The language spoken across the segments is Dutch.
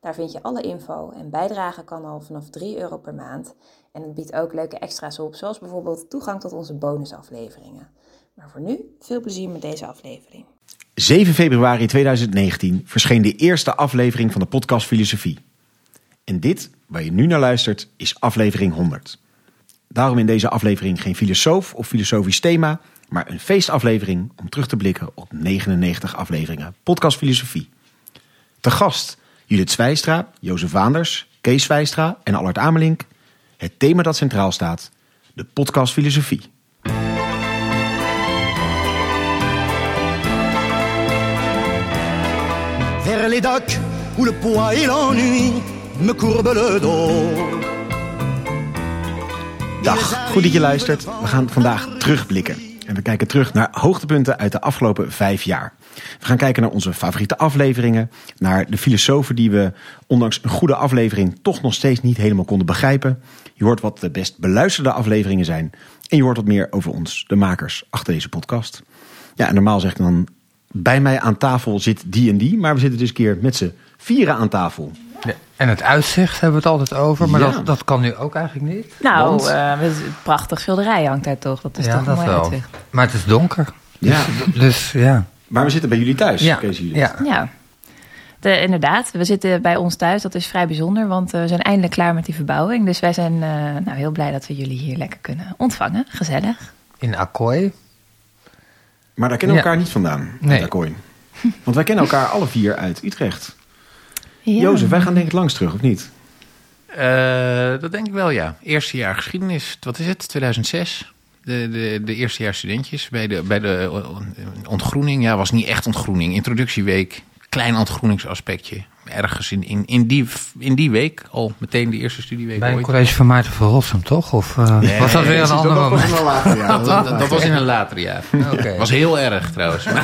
Daar vind je alle info en bijdragen kan al vanaf 3 euro per maand. En het biedt ook leuke extra's op, zoals bijvoorbeeld toegang tot onze bonusafleveringen. Maar voor nu, veel plezier met deze aflevering. 7 februari 2019 verscheen de eerste aflevering van de podcast Filosofie. En dit, waar je nu naar luistert, is aflevering 100. Daarom in deze aflevering geen filosoof of filosofisch thema, maar een feestaflevering om terug te blikken op 99 afleveringen podcast Filosofie. Te gast Judith Zwijstra, Jozef Waanders, Kees Zwijstra en Allard Amelink. Het thema dat centraal staat, de podcast Filosofie. Vers les docks où le poids et l'ennui me le dos. Dag, goed dat je luistert. We gaan vandaag terugblikken. En we kijken terug naar hoogtepunten uit de afgelopen vijf jaar. We gaan kijken naar onze favoriete afleveringen. Naar de filosofen die we, ondanks een goede aflevering, toch nog steeds niet helemaal konden begrijpen. Je hoort wat de best beluisterde afleveringen zijn. En je hoort wat meer over ons, de makers, achter deze podcast. Ja, en normaal zeg ik dan, bij mij aan tafel zit die en die. Maar we zitten dus een keer met z'n vieren aan tafel. Ja, en het uitzicht hebben we het altijd over, maar Ja. dat, dat kan nu ook eigenlijk niet. Nou, Want? eh, prachtig schilderij hangt daar toch? Dat is ja, toch een dat mooi wel. uitzicht. Maar het is donker. Ja, Dus ja. Maar we zitten bij jullie thuis, Ja, Judith. ja. Ja, de, inderdaad. We zitten bij ons thuis. Dat is vrij bijzonder, want eh, we zijn eindelijk klaar met die verbouwing. Dus wij zijn eh, nou, heel blij dat we jullie hier lekker kunnen ontvangen. Gezellig. in Akkooi. Maar daar kennen we Ja. elkaar niet vandaan, Nee. nee. Akkooi. Want wij kennen elkaar alle vier uit Utrecht. Ja. Jozef, wij gaan denk ik langs terug, of niet? Eh, dat denk ik wel, ja. Eerste jaar geschiedenis, wat is het? 2006. De, de, de eerste jaar studentjes bij de, bij de eh, ontgroening. Ja, was niet echt ontgroening. Introductieweek, klein ontgroeningsaspectje. Ergens in, in, in, die, in die week al meteen de eerste studieweek Bij een ooit. college van Maarten van Rossum, toch? Of eh, Nee, was dat weer een ander moment? Dat, dat, dat was in een later jaar. Oké. Was heel erg trouwens.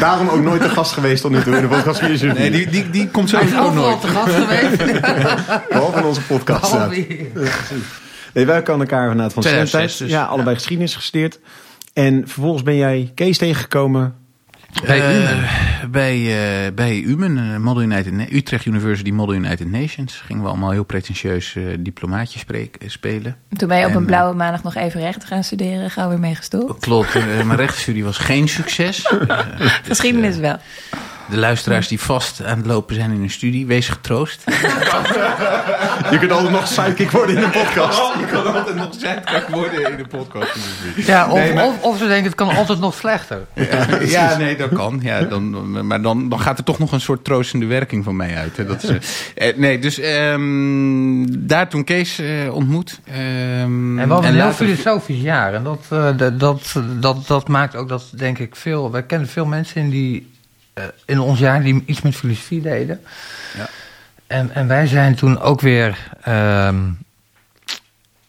Daarom ook nooit te gast geweest tot nu toe in de podcast. Nee, die, die, die komt sowieso nooit. te gast geweest. Behalve in onze podcast. staat. Nee, wij kennen elkaar vanuit van 2006 studententijd. dus, ja, allebei ja. geschiedenis gestudeerd. En vervolgens ben jij Kees tegengekomen. Bij Eh, Umen. bij, eh, bij Umen, eh, Model United Utrecht University Model United Nations. Gingen we allemaal heel pretentieus diplomaatjes spreek- spelen. Toen ben je op En, een blauwe maandag nog even recht gaan studeren. Gauw weer mee gestopt. Klopt, mijn rechtenstudie was geen succes. Dus, Geschiedenis wel. De luisteraars die vast aan het lopen zijn in hun studie, wees getroost. Je kunt altijd nog sidekick worden in een podcast. Je kan altijd nog sidetrack worden in de podcast. Ja, of, Nee, maar- of, of ze denken het kan altijd nog slechter. Ja, nee, dat kan. Ja, dan, maar dan, dan gaat er toch nog een soort troostende werking van mij uit. Hè. Dat is, eh, eh, nee, dus ehm, daar toen Kees eh, ontmoet. ehm, En hadden een heel filosofisch jaar. En dat, eh, dat, dat, dat, dat maakt ook dat, denk ik, veel... Wij kennen veel mensen in, die, in ons jaar die iets met filosofie deden. Ja. En, en wij zijn toen ook weer... ehm,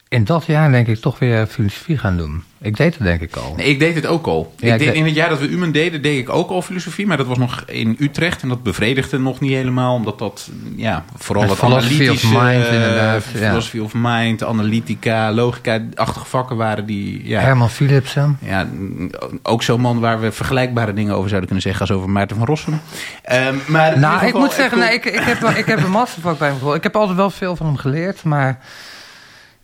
in dat jaar, denk ik, toch weer filosofie gaan doen. Ik deed het, denk ik al. Nee, ik deed het ook al. Ja, ik deed, ik- in het jaar dat we Umen deden, deed ik ook al filosofie. Maar dat was nog in Utrecht. En dat bevredigde nog niet helemaal. Omdat dat, ja, vooral of analytische... mind, eh, ja. Of mind, analytica, logica-achtige vakken waren die... Ja, Herman Philipsen. Ja, ook zo'n man waar we vergelijkbare dingen over zouden kunnen zeggen als over Maarten van Rossum. Ehm, maar Nou, ik moet zeggen, kon- nee, ik, ik, heb, ik heb een mastervak bij hem. Ik heb altijd wel veel van hem geleerd, maar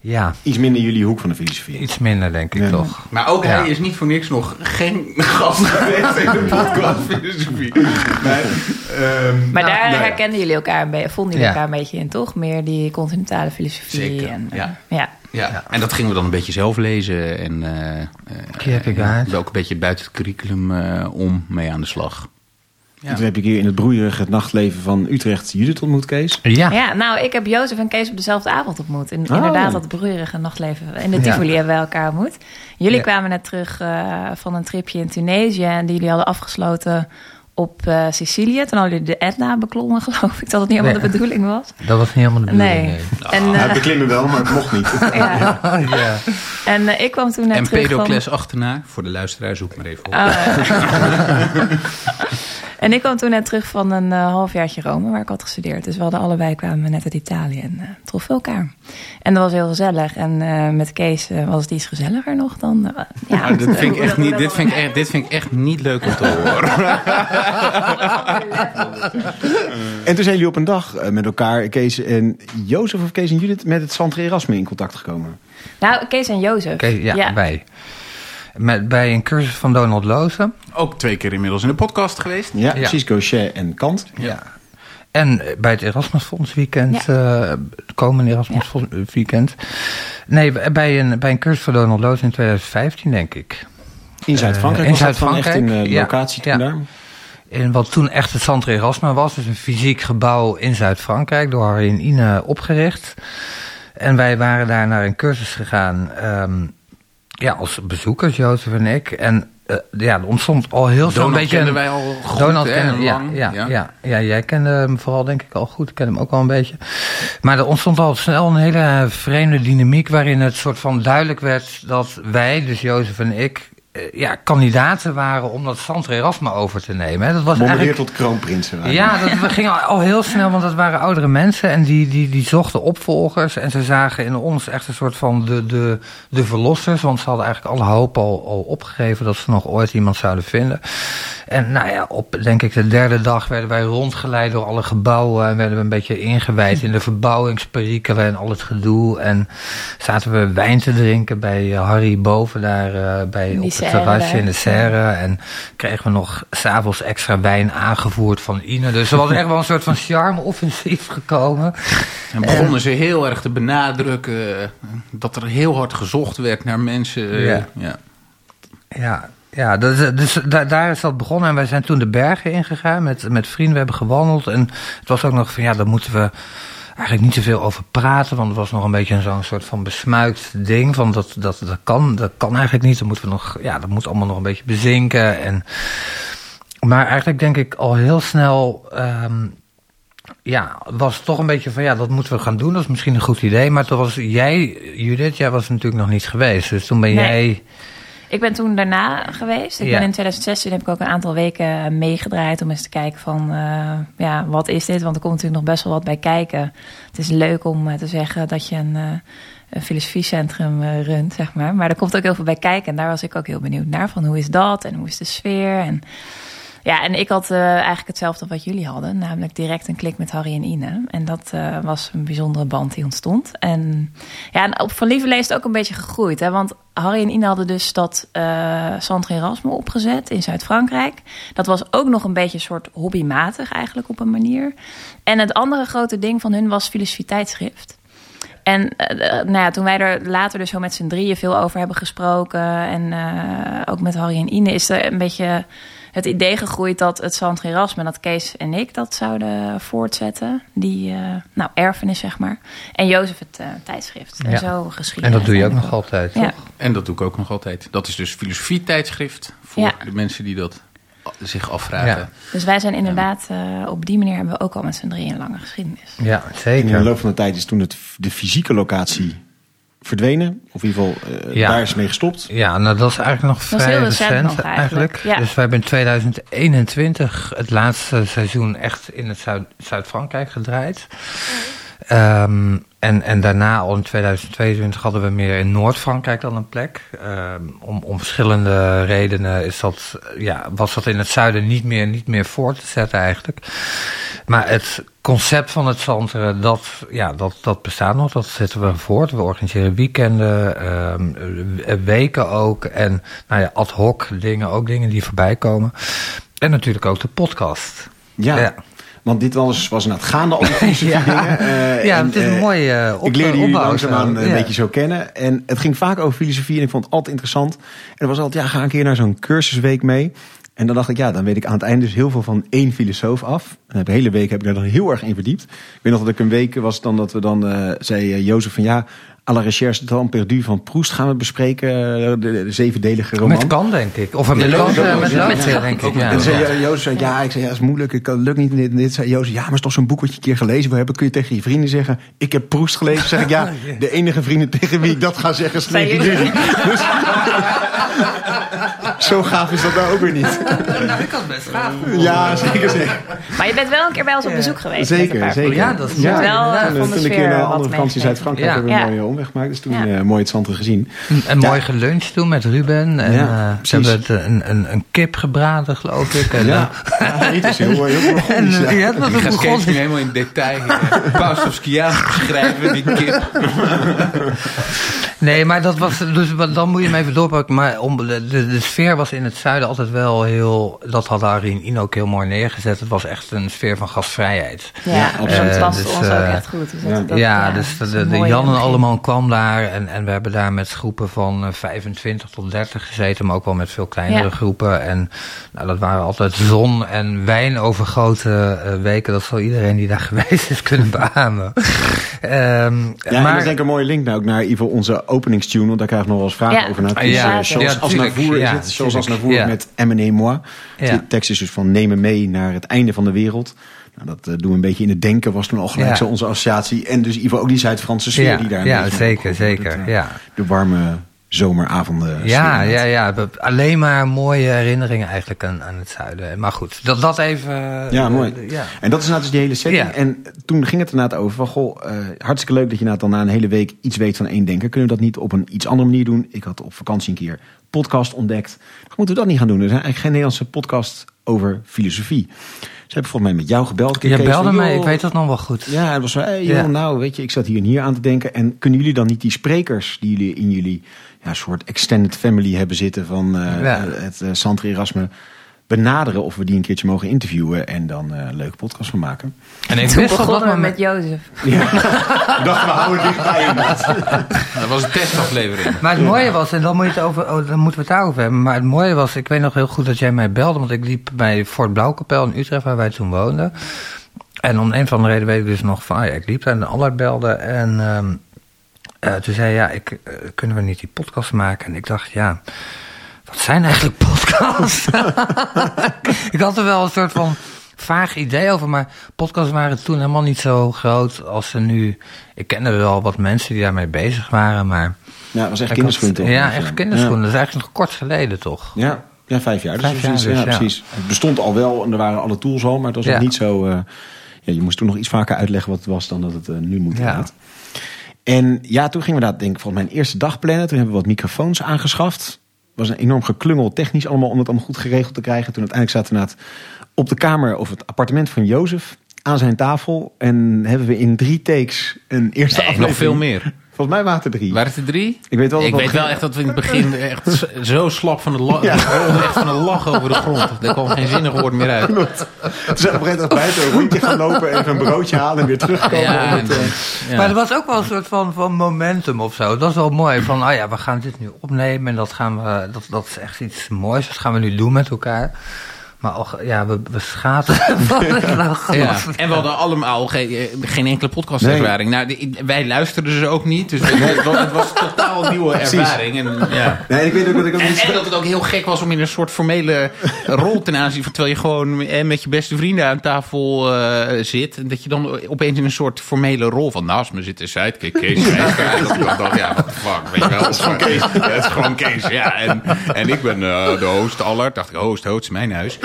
ja, Iets minder jullie hoek van de filosofie. iets minder, denk ik Ja. toch. Maar ook Ja. hij is niet voor niks nog geen gast geweest in de podcast filosofie. Maar, ehm, Maar Nou, daar nou ja. herkenden jullie elkaar een beetje, vonden jullie Ja. elkaar een beetje in, toch? Meer die continentale filosofie. Zeker, en, eh, ja. ja. ja. en dat gingen we dan een beetje zelf lezen. En eh, eh, Kierkegaard. ja, ook een beetje buiten het curriculum eh, om mee aan de slag. Ja. Toen heb ik hier in het broeierige het nachtleven van Utrecht Judith ontmoet, Kees. Ja, Ja, nou, ik heb Jozef en Kees op dezelfde avond ontmoet. En Oh. inderdaad, dat broerige nachtleven in de Ja. Tivoli hebben we elkaar ontmoet. Jullie Ja. kwamen net terug eh, van een tripje in Tunesië... en die jullie hadden afgesloten op eh, Sicilië. Toen hadden jullie de Etna beklommen, geloof ik. Dat het niet helemaal Nee. de bedoeling was. Dat was niet helemaal de bedoeling. Nee. nee. En, Ja, eh, het beklimmen wel, maar het mocht niet. ja. ja. en eh, ik kwam toen net terug van... Empedocles achterna. Voor de luisteraar, zoek maar even op. En ik kwam toen net terug van een eh, halfjaartje Rome, waar ik had gestudeerd. Dus we hadden allebei kwamen net uit Italië en eh troffen elkaar. En dat was heel gezellig. En eh, met Kees was het iets gezelliger nog dan... ja, Nou, dit, vind ik echt niet, hoe dit, dat vind ik echt, dit vind ik echt niet leuk om te horen. En toen zijn jullie op een dag met elkaar, Kees en Jozef of Kees en Judith, met het Santre Erasme in contact gekomen. Nou, Kees en Jozef. Ja, bij. Met, bij een cursus van Donald Lozen. Ook twee keer inmiddels in de podcast geweest. Ja, Ja. precies, Gauchet en Kant. Ja. En eh, bij het Erasmusfonds weekend, eh, het komende Erasmusfonds weekend. Nee, bij een, bij een cursus van Donald Loos in 2015, denk ik. In Zuid-Frankrijk Eh, in dan echt Zuid-Frankrijk, in de ja. locatie toen Ja. daar? In wat toen echt het Centre Erasmus was, dus een fysiek gebouw in Zuid-Frankrijk, door Harry en Ine opgericht. En wij waren daar naar een cursus gegaan, ehm, ja, als bezoekers, Jozef en ik. En eh, ja, er ontstond al heel snel Donald beetje... kenden wij al goed, Donald hè, kende, en ja, ja, ja. ja. Ja, jij kende hem vooral denk ik al goed. Ik ken hem ook wel een beetje. Maar er ontstond al snel een hele vreemde dynamiek... waarin het soort van duidelijk werd dat wij, dus Jozef en ik... eh, Ja, kandidaten waren om dat Santre Erasme over te nemen. hè. Dat was Bombardeerd eigenlijk... tot kroonprinsen. waren. Ja, dat we gingen al heel snel, want dat waren oudere mensen en die, die, die zochten opvolgers. En ze zagen in ons echt een soort van de, de, de verlossers, want ze hadden eigenlijk alle hoop al, al opgegeven dat ze nog ooit iemand zouden vinden. En nou ja, op denk ik de derde dag werden wij rondgeleid door alle gebouwen en werden we een beetje ingewijd in de verbouwingsperikelen en al het gedoe. En zaten we wijn te drinken bij eh, Harry boven daar eh, bij, op terrasje in de serre. En kregen we nog s'avonds extra wijn aangevoerd van Ine. Dus er was echt wel een soort van charme-offensief gekomen. En begonnen ze heel erg te benadrukken eh, dat er heel hard gezocht werd naar mensen. eh, Ja. ja. Ja, ja dus, dus daar, daar is dat begonnen. En wij zijn toen de bergen ingegaan met, met vrienden. We hebben gewandeld. En het was ook nog van, ja, daar moeten we eigenlijk niet zoveel over praten. Want het was nog een beetje zo'n soort van besmuikt ding. Van dat, dat, dat, kan, dat kan eigenlijk niet. Dan moeten we nog, ja, dat moet allemaal nog een beetje bezinken. En, maar eigenlijk denk ik al heel snel... ehm, ja, was het toch een beetje van ja, dat moeten we gaan doen. Dat is misschien een goed idee. Maar toen was jij, Judith, jij was natuurlijk nog niet geweest. Dus toen ben Nee. jij. Ik ben toen daarna geweest. Ik Ja. ben in 2016 heb ik ook een aantal weken meegedraaid om eens te kijken van eh, ja, wat is dit? Want er komt natuurlijk nog best wel wat bij kijken. Het is leuk om eh, te zeggen dat je een, eh, een filosofiecentrum runt, zeg maar. Maar er komt ook heel veel bij kijken. En daar was ik ook heel benieuwd naar. Van hoe is dat en hoe is de sfeer? En ja, en ik had eh, eigenlijk hetzelfde wat jullie hadden. Namelijk direct een klik met Harry en Ine. En dat eh, was een bijzondere band die ontstond. En ja, en op Van Lieverlee is het ook een beetje gegroeid. Hè? Want Harry en Ine hadden dus dat eh Centre Erasme opgezet in Zuid-Frankrijk. Dat was ook nog een beetje een soort hobbymatig eigenlijk op een manier. En het andere grote ding van hun was filosofie tijdschrift. En eh, eh, nou ja, toen wij er later dus zo met z'n drieën veel over hebben gesproken... en eh, ook met Harry en Ine is er een beetje het idee gegroeid... dat het Centre Erasme, dat Kees en ik dat zouden voortzetten. Die, eh, nou, erfenis zeg maar. En Jozef het eh, tijdschrift. En zo En geschiedenis. dat doe je ook nog altijd, Ja. toch? En dat doe ik ook nog altijd. Dat is dus filosofie-tijdschrift voor Ja. de mensen die dat zich afvragen. Ja. Dus wij zijn inderdaad, eh, op die manier hebben we ook al met z'n drieën een lange geschiedenis. Ja, In de zeker. loop van de tijd is toen het, de fysieke locatie verdwenen. Of in ieder geval, eh, Ja. daar is mee gestopt. Ja, nou dat is eigenlijk nog Dat vrij heel recent recent nog eigenlijk, ja. Dus wij hebben in 2021 het laatste seizoen echt in het Zuid- Zuid-Frankrijk gedraaid. Ehm, en, en daarna al in 2022 hadden we meer in Noord-Frankrijk dan een plek. Ehm, om, om verschillende redenen is dat, ja, was dat in het zuiden niet meer, niet meer voor te zetten eigenlijk. Maar het concept van het centrum, dat, ja, dat, dat bestaat nog. Dat zetten we voort. We organiseren weekenden, ehm, eh, weken ook. En nou ja, ad hoc dingen, ook dingen die voorbij komen. En natuurlijk ook de podcast. Ja, Ja. Want dit was, was inderdaad gaande filosofie Ja. dingen. Eh, Ja, en, het is een eh, mooie uh, op, ik leerde jullie langzaamaan een Ja. beetje zo kennen. En het ging vaak over filosofie en ik vond het altijd interessant. En er was altijd, ja, ga een keer naar zo'n cursusweek mee. En dan dacht ik, ja, dan weet ik aan het einde dus heel veel van één filosoof af. En de hele week heb ik daar dan heel erg in verdiept. Ik weet nog dat ik een week was dan dat we dan, eh zei uh, Jozef van ja, à la recherche temps perdu van Proest gaan we bespreken. eh, De, de, de zevendelige roman. Met kan, denk ik. Of met kan, eh, met. Lothar, denk ik. En Ja. zei Jo- Jozef, zei, ja, ik zei, ja, dat is moeilijk, ik kan, lukt niet. Dit, dit. Zei Jozef, ja, maar het is toch zo'n boek wat je een keer gelezen wil hebben. Kun je tegen je vrienden zeggen, ik heb Proest gelezen. Zeg ik, ja, de enige vrienden tegen wie ik dat ga zeggen, jullie? jullie. Dus, zo gaaf is dat nou ook weer niet. Ik had best gaaf. Ja, zeker, zeker. Maar je bent wel een keer bij ons op bezoek geweest. Zeker, zeker. Ja, dat is wel inderdaad. eh, Toen, van de toen een sfeer keer naar andere vakantie meegekregen. Zuid-Frankrijk Ja. hebben we een mooie omweg gemaakt. Dus toen Ja. eh, mooi het Zanten gezien. En mooi geluncht toen met Ruben. En Ja, eh, ze hebben het, een, een, een kip gebraden, geloof ik. En, Ja, ja het is heel, heel en, Burgondisch, ja. een gaat Kees nu helemaal in detail. Uh, Paustovskiaans beschrijven, die kip. Nee, maar dat was. Dus dan moet je hem even doorpakken. Maar om, de, de, de sfeer was in het zuiden altijd wel heel. Dat had Arien Ino ook heel mooi neergezet. Het was echt een sfeer van gastvrijheid. Ja, absoluut. dat past Dus, ons ook eh, echt goed. Dus dat- ja. dat- ja, dus dat de, Jan en allemaal kwam daar. En, en we hebben daar met groepen van eh, 25 tot 30 gezeten. Maar ook wel met veel kleinere Ja. groepen. En nou, dat waren altijd zon- en wijn overgoten eh, weken. Dat zal iedereen die daar geweest is kunnen beamen. Ehm, Ja, en dat maar, is denk ik een mooie link nou ook naar in ieder geval onze openingstune. Want daar krijg ik nog wel eens vragen Ja. over. Nou, het is, ja. eh, Zoals als tuurlijk. Navour is het. Zoals als. Navour Ja. met M en Moi. Ja. De tekst is dus van neem me mee naar het einde van de wereld. Nou, dat eh, doen we een beetje in het denken. Was toen al gelijk Ja. zo onze associatie. En dus geval ook die Zuid-Franse sfeer ja, die daar ja zeker, zeker. het, eh, ja. De warme zomeravonden. Ja, sfeer ja, ja. We- Alleen maar mooie herinneringen eigenlijk aan, aan het zuiden. Maar goed, dat, dat even. eh, Ja, mooi. eh, ja. En dat is nou dus die hele setting. Ja. En toen ging het inderdaad over van... Goh, eh, hartstikke leuk dat je inderdaad dan na een hele week iets weet van één denken. Kunnen we dat niet op een iets andere manier doen? Ik had op vakantie een keer podcast ontdekt. Dan moeten we dat niet gaan doen. Er is eigenlijk geen Nederlandse podcast over filosofie. Ze hebben volgens mij met jou gebeld. Je Kees, belde van, mij, ik weet dat nog wel goed. Ja, het was zo, hey, joh, Ja. nou, weet je, ik zat hier en hier aan te denken. En kunnen jullie dan niet die sprekers die jullie in jullie ja, soort extended family hebben zitten van eh, Ja. het uh, Santre Erasme benaderen of we die een keertje mogen interviewen en dan eh, een leuke podcast van maken. En ik Toen begonnen we met Jozef. Ik dacht, we houden dichtbij inderdaad. Dat was een testaflevering. Maar het mooie was, en dan, moet je het over, oh, dan moeten we het daarover hebben. Maar het mooie was, ik weet nog heel goed dat jij mij belde. Want ik liep bij Fort Blauwkapel in Utrecht, waar wij toen woonden. En om een van de reden weet ik dus nog van, ah ja, ik liep daar en Allard belde. En ehm, eh, toen zei hij, ja, ik, eh, kunnen we niet die podcast maken? En ik dacht, ja, wat zijn eigenlijk podcasts? ik had er wel een soort van vaag idee over, maar podcasts waren toen helemaal niet zo groot als ze nu. Ik kende wel wat mensen die daarmee bezig waren, maar. Ja, dat was echt kinderschoen toch? Ja, echt kinderschoen. Dat is eigenlijk nog kort geleden, toch? Ja, ja, vijf jaar. Dus Vijf precies, jaar dus, ja, ja. precies. Het bestond al wel en er waren alle tools al, maar het was nog niet zo... eh, ja, je moest toen nog iets vaker uitleggen wat het was dan dat het eh, nu moet Ja. inderdaad. En ja, toen gingen we dat, denk ik, volgens mijn eerste dag plannen. Toen hebben we wat microfoons aangeschaft. Was een enorm geklungel technisch allemaal om het allemaal goed geregeld te krijgen. Toen uiteindelijk zaten we op de kamer of het appartement van Jozef aan zijn tafel. En hebben we in drie takes een eerste Nee, aflevering. nog veel meer. Volgens mij waren het er drie. Waren het er drie? Ik weet wel dat Ik we weet wel echt dat we in het begin echt zo slap van het lachen. Ja. Echt van een lach over de grond. Er kwam geen zinnig woord meer uit. Toen zijn op een gegeven moment buiten een rondje gaan lopen. Even een broodje halen en weer terugkomen. Ja, het, en- eh, ja. Maar er was ook wel een soort van, van momentum of zo. Dat is wel mooi. Van, oh ja, we gaan dit nu opnemen en dat, gaan we, dat, dat is echt iets moois. Dat gaan we nu doen met elkaar. Maar al, ja, we, we schaten van het lachen. Ja. En we hadden allemaal geen, eh, geen enkele podcastervaring. Nou, die- wij luisterden ze ook niet. Dus het, was, het was een totaal nieuwe ervaring. En, ja. Nee, ik weet ook dat ik ook En, niet... en dat het ook heel gek was om in een soort formele rol ten aanzien van terwijl je gewoon eh, met je beste vrienden aan tafel eh, zit. En dat je dan opeens in een soort formele rol van naast me zit een sidekick Kees. Dan, ja, what the fuck, weet je wel. Het is gewoon Kees. Ja, het is gewoon Kees, ja. En, en ik ben de host Allard. Dacht ik, host, host, is mijn huis.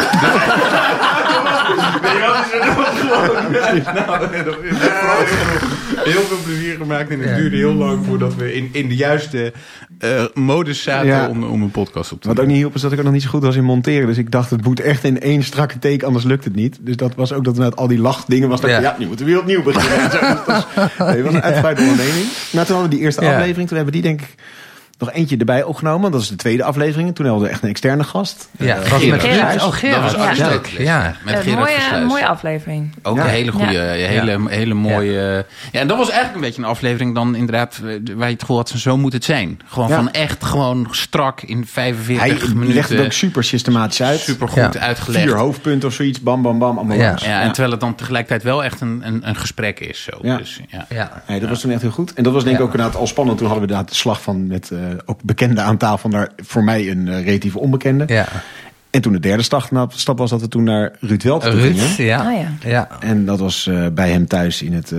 Heel veel plezier gemaakt en het Ja. duurde heel lang voordat we in, in de juiste eh, modus zaten Ja. om, om een podcast op te Wat ook niet hielp is dat ik er nog niet zo goed was in monteren. Dus ik dacht, het moet echt in één strakke take, anders lukt het niet. Dus dat was ook dat inderdaad al die lachdingen was. Dat ik, Ja. ja. nu moeten we weer opnieuw beginnen. En zo. Dat was, nee, het was een uitgebreide onderneming. Maar toen hadden we die eerste Ja. aflevering. Toen hebben we die denk ik nog eentje erbij opgenomen. Dat is de tweede aflevering. Toen hadden we echt een externe gast. Ja, Eh, dat was met Gerard. Gerard. Oh, Gerard. Dat was Ja. Met Gerard mooie, mooie aflevering. Ook Ja. een hele goede, Ja. hele, hele mooie... Ja. en dat was eigenlijk een beetje een aflevering dan inderdaad... eh, waar je het gevoel had, zo moet het zijn. Gewoon Ja. van echt gewoon strak in 45 Hij minuten. legt het ook super systematisch uit. super goed Ja. uitgelegd. Vier hoofdpunten of zoiets. Bam, bam, bam. Allemaal Ja. en terwijl het dan tegelijkertijd wel echt een, een, een gesprek is. Zo. Ja. Dus, ja. Ja. Nee, dat was toen echt heel goed. En dat was denk ik Ja. ook inderdaad al spannend. Toen hadden we inderdaad de slag van met eh, ook bekenden aan tafel. Naar voor mij een eh, relatief onbekende. Ja. En toen de derde stap, nou, stap was dat we toen naar Ruud Welt toe gingen. Ruud, ja. Oh ja. Ja. En dat was eh, bij hem thuis in het eh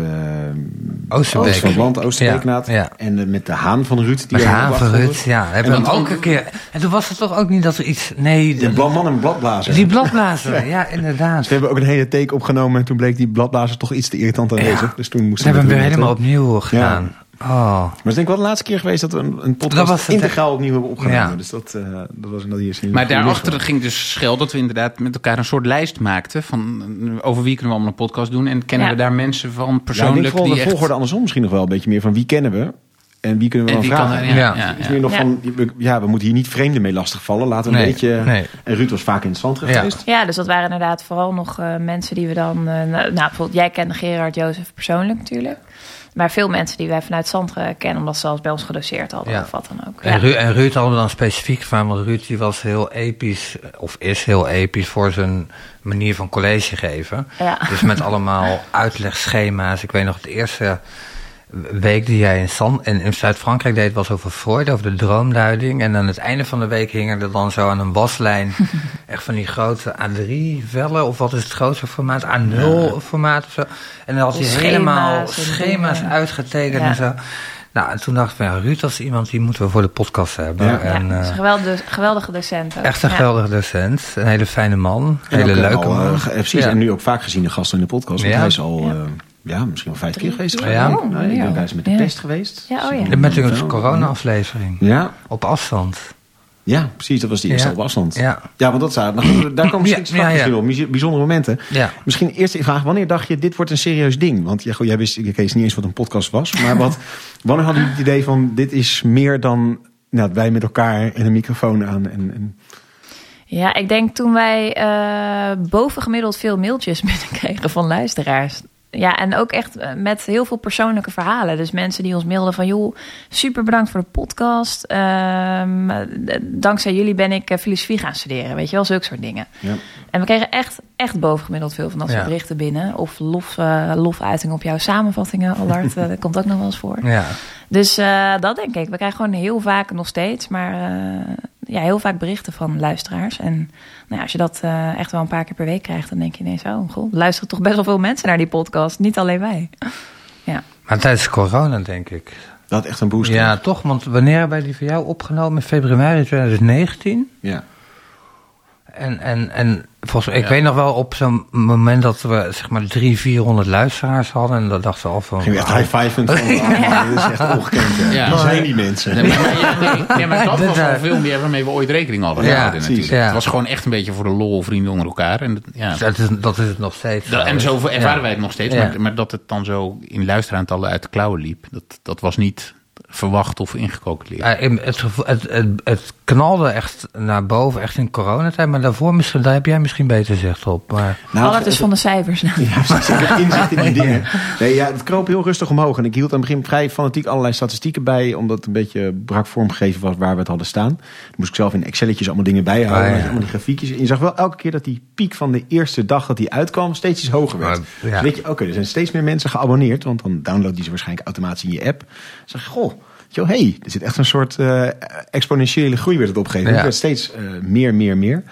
Oosterbeek. oosten van het land, Oosterbeeknaad. Ja, ja. En eh, met de haan van Ruud. Die Met de haan van Ruud, ja. Hebben we En hem dan- ook een keer... En toen was het toch ook niet dat er iets... Nee, De de- bladman en bladblazer. die bladblazer. Ja, inderdaad. We hebben ook een hele take opgenomen en toen bleek die bladblazer toch iets te irritant aanwezig. Dus toen We moesten hebben hem weer helemaal opnieuw gedaan. Oh. Maar het is denk ik wel de laatste keer geweest dat we een, een podcast het, integraal opnieuw hebben opgenomen. Ja. Dus dat, eh, dat was dat hier Maar daarachter ging dus schel dat we inderdaad met elkaar een soort lijst maakten. Van eh, over wie kunnen we allemaal een podcast doen. En kennen Ja. we daar mensen van Ja, ik persoonlijk denk vooral die de echt... volgorde andersom misschien nog wel een beetje meer van wie kennen we en wie kunnen we dan kan vragen. ja, is meer nog van, we- ja, we moeten hier niet vreemden mee lastigvallen. Laten we een beetje... nee. En Ruud was vaak in het zand Ja. geweest. Ja, dus dat waren inderdaad vooral nog eh, mensen die we dan... eh, nou, nou, bijvoorbeeld jij kende Gerard Jozef persoonlijk natuurlijk. Maar veel mensen die wij vanuit Zandre kennen... omdat ze zelfs bij ons gedoseerd hadden Ja. of wat dan ook. En, Ja. Ru en Ruud hadden we dan specifiek van, want Ruud die was heel episch, of is heel episch voor zijn manier van college geven. Ja. Dus met allemaal uitlegschema's. Ik weet nog, het eerste week die jij in, San, in, in Zuid-Frankrijk deed was over Freud, over de droomduiding. En aan het einde van de week hingen er dan zo aan een waslijn echt van die grote A3-vellen, of wat is het grootste formaat? A0-formaat of zo. En dan had hij helemaal schema's uitgetekend Ja. en zo. Nou, en toen dacht ik van, ja, Ruud, dat is iemand die moeten we voor de podcast hebben. Ja. Ja, En, is eh, een geweldige, geweldige docent ook. echt een Ja. geweldige docent. Een hele fijne man. Hele eh, leuke al, man. eh, precies, en nu ook vaak gezien de gasten in de podcast. Want hij is al. Ja, misschien wel vijf keer geweest. Ja. Nou, Oh, ik ja. denk hij is met de Ja. pest geweest. Ja, oh ja. Met een corona-aflevering. Ja, Op afstand. ja, precies. Dat was die eerste Ja. op afstand. Ja. Ja, want dat zou, nou, daar komen Ja, misschien straks ja, ja. wel bijzondere momenten. Ja. Misschien eerst de vraag, wanneer dacht je, dit wordt een serieus ding? Want ja, goed, jij wist, ik wist niet eens wat een podcast was. Maar wat, wanneer hadden jullie het idee van, dit is meer dan nou, wij met elkaar en een microfoon aan? En, en, Ja, ik denk toen wij eh bovengemiddeld veel mailtjes binnenkregen van luisteraars. Ja, en ook echt eh, met heel veel persoonlijke verhalen. Dus mensen die ons mailden van... joh, super bedankt voor de podcast. Ehm, eh, dankzij jullie ben ik eh, filosofie gaan studeren. Weet je wel, zulke soort dingen. ja. En we kregen echt, echt bovengemiddeld veel van dat soort Ja. berichten binnen. Of lof, eh lofuitingen op jouw samenvattingen, Allard. dat komt ook nog wel eens voor. Ja. Dus dat denk ik. We krijgen gewoon heel vaak nog steeds, maar ja, heel vaak berichten van luisteraars. En nou ja, als je dat eh, echt wel een paar keer per week krijgt, dan denk je ineens, oh goh, er luisteren toch best wel veel mensen naar die podcast. Niet alleen wij. Ja. Maar tijdens corona, denk ik. Dat echt een boost. Ja, toch? Want wanneer hebben wij die voor jou opgenomen? In februari 2019? ja. En, en, en volgens mij, ik weet nog wel op zo'n moment dat we zeg maar drie, 400 luisteraars hadden. En dat dachten we al van... Ging echt high-fivend. van, ah, Dat is echt ongekend. hè. Ja. Wie zijn die mensen? Nee, maar, maar, ja, nee, nee, maar dat was eh, al veel meer waarmee we ooit rekening hadden Ja, gehouden precies, natuurlijk. ja. Het was gewoon echt een beetje voor de lol vrienden onder elkaar. En dat, ja. Dat is, dat is het nog steeds. Dat- en zo ervaren Ja. wij het nog steeds. Ja. Maar, maar dat het dan zo in luisteraantallen uit de klauwen liep, dat, dat was niet verwacht of ingecalculeerd. Ja, in- het, het, het, het knalde echt naar boven, echt in coronatijd. Maar daarvoor misschien, daar heb jij misschien beter zicht op. Maar, Nou, Allard is van de cijfers. Ja, heb inzicht in die dingen. Nee, ja, het kroop heel rustig omhoog. En ik hield aan het begin vrij fanatiek allerlei statistieken bij. Omdat het een beetje brak vormgegeven was waar we het hadden staan. Dan moest ik zelf in Excelletjes allemaal dingen bijhouden. Ah, ja. Allemaal die grafiekjes. En je zag wel elke keer dat die piek van de eerste dag dat die uitkwam... steeds iets hoger werd. Ja. Dus weet je, oké, er zijn steeds meer mensen geabonneerd. Want dan download die ze waarschijnlijk automatisch in je app. Dan zeg je, goh... Yo, hey, er zit echt een soort eh, exponentiële groei werd het opgegeven. Ja. Het werd steeds eh, meer, meer, meer.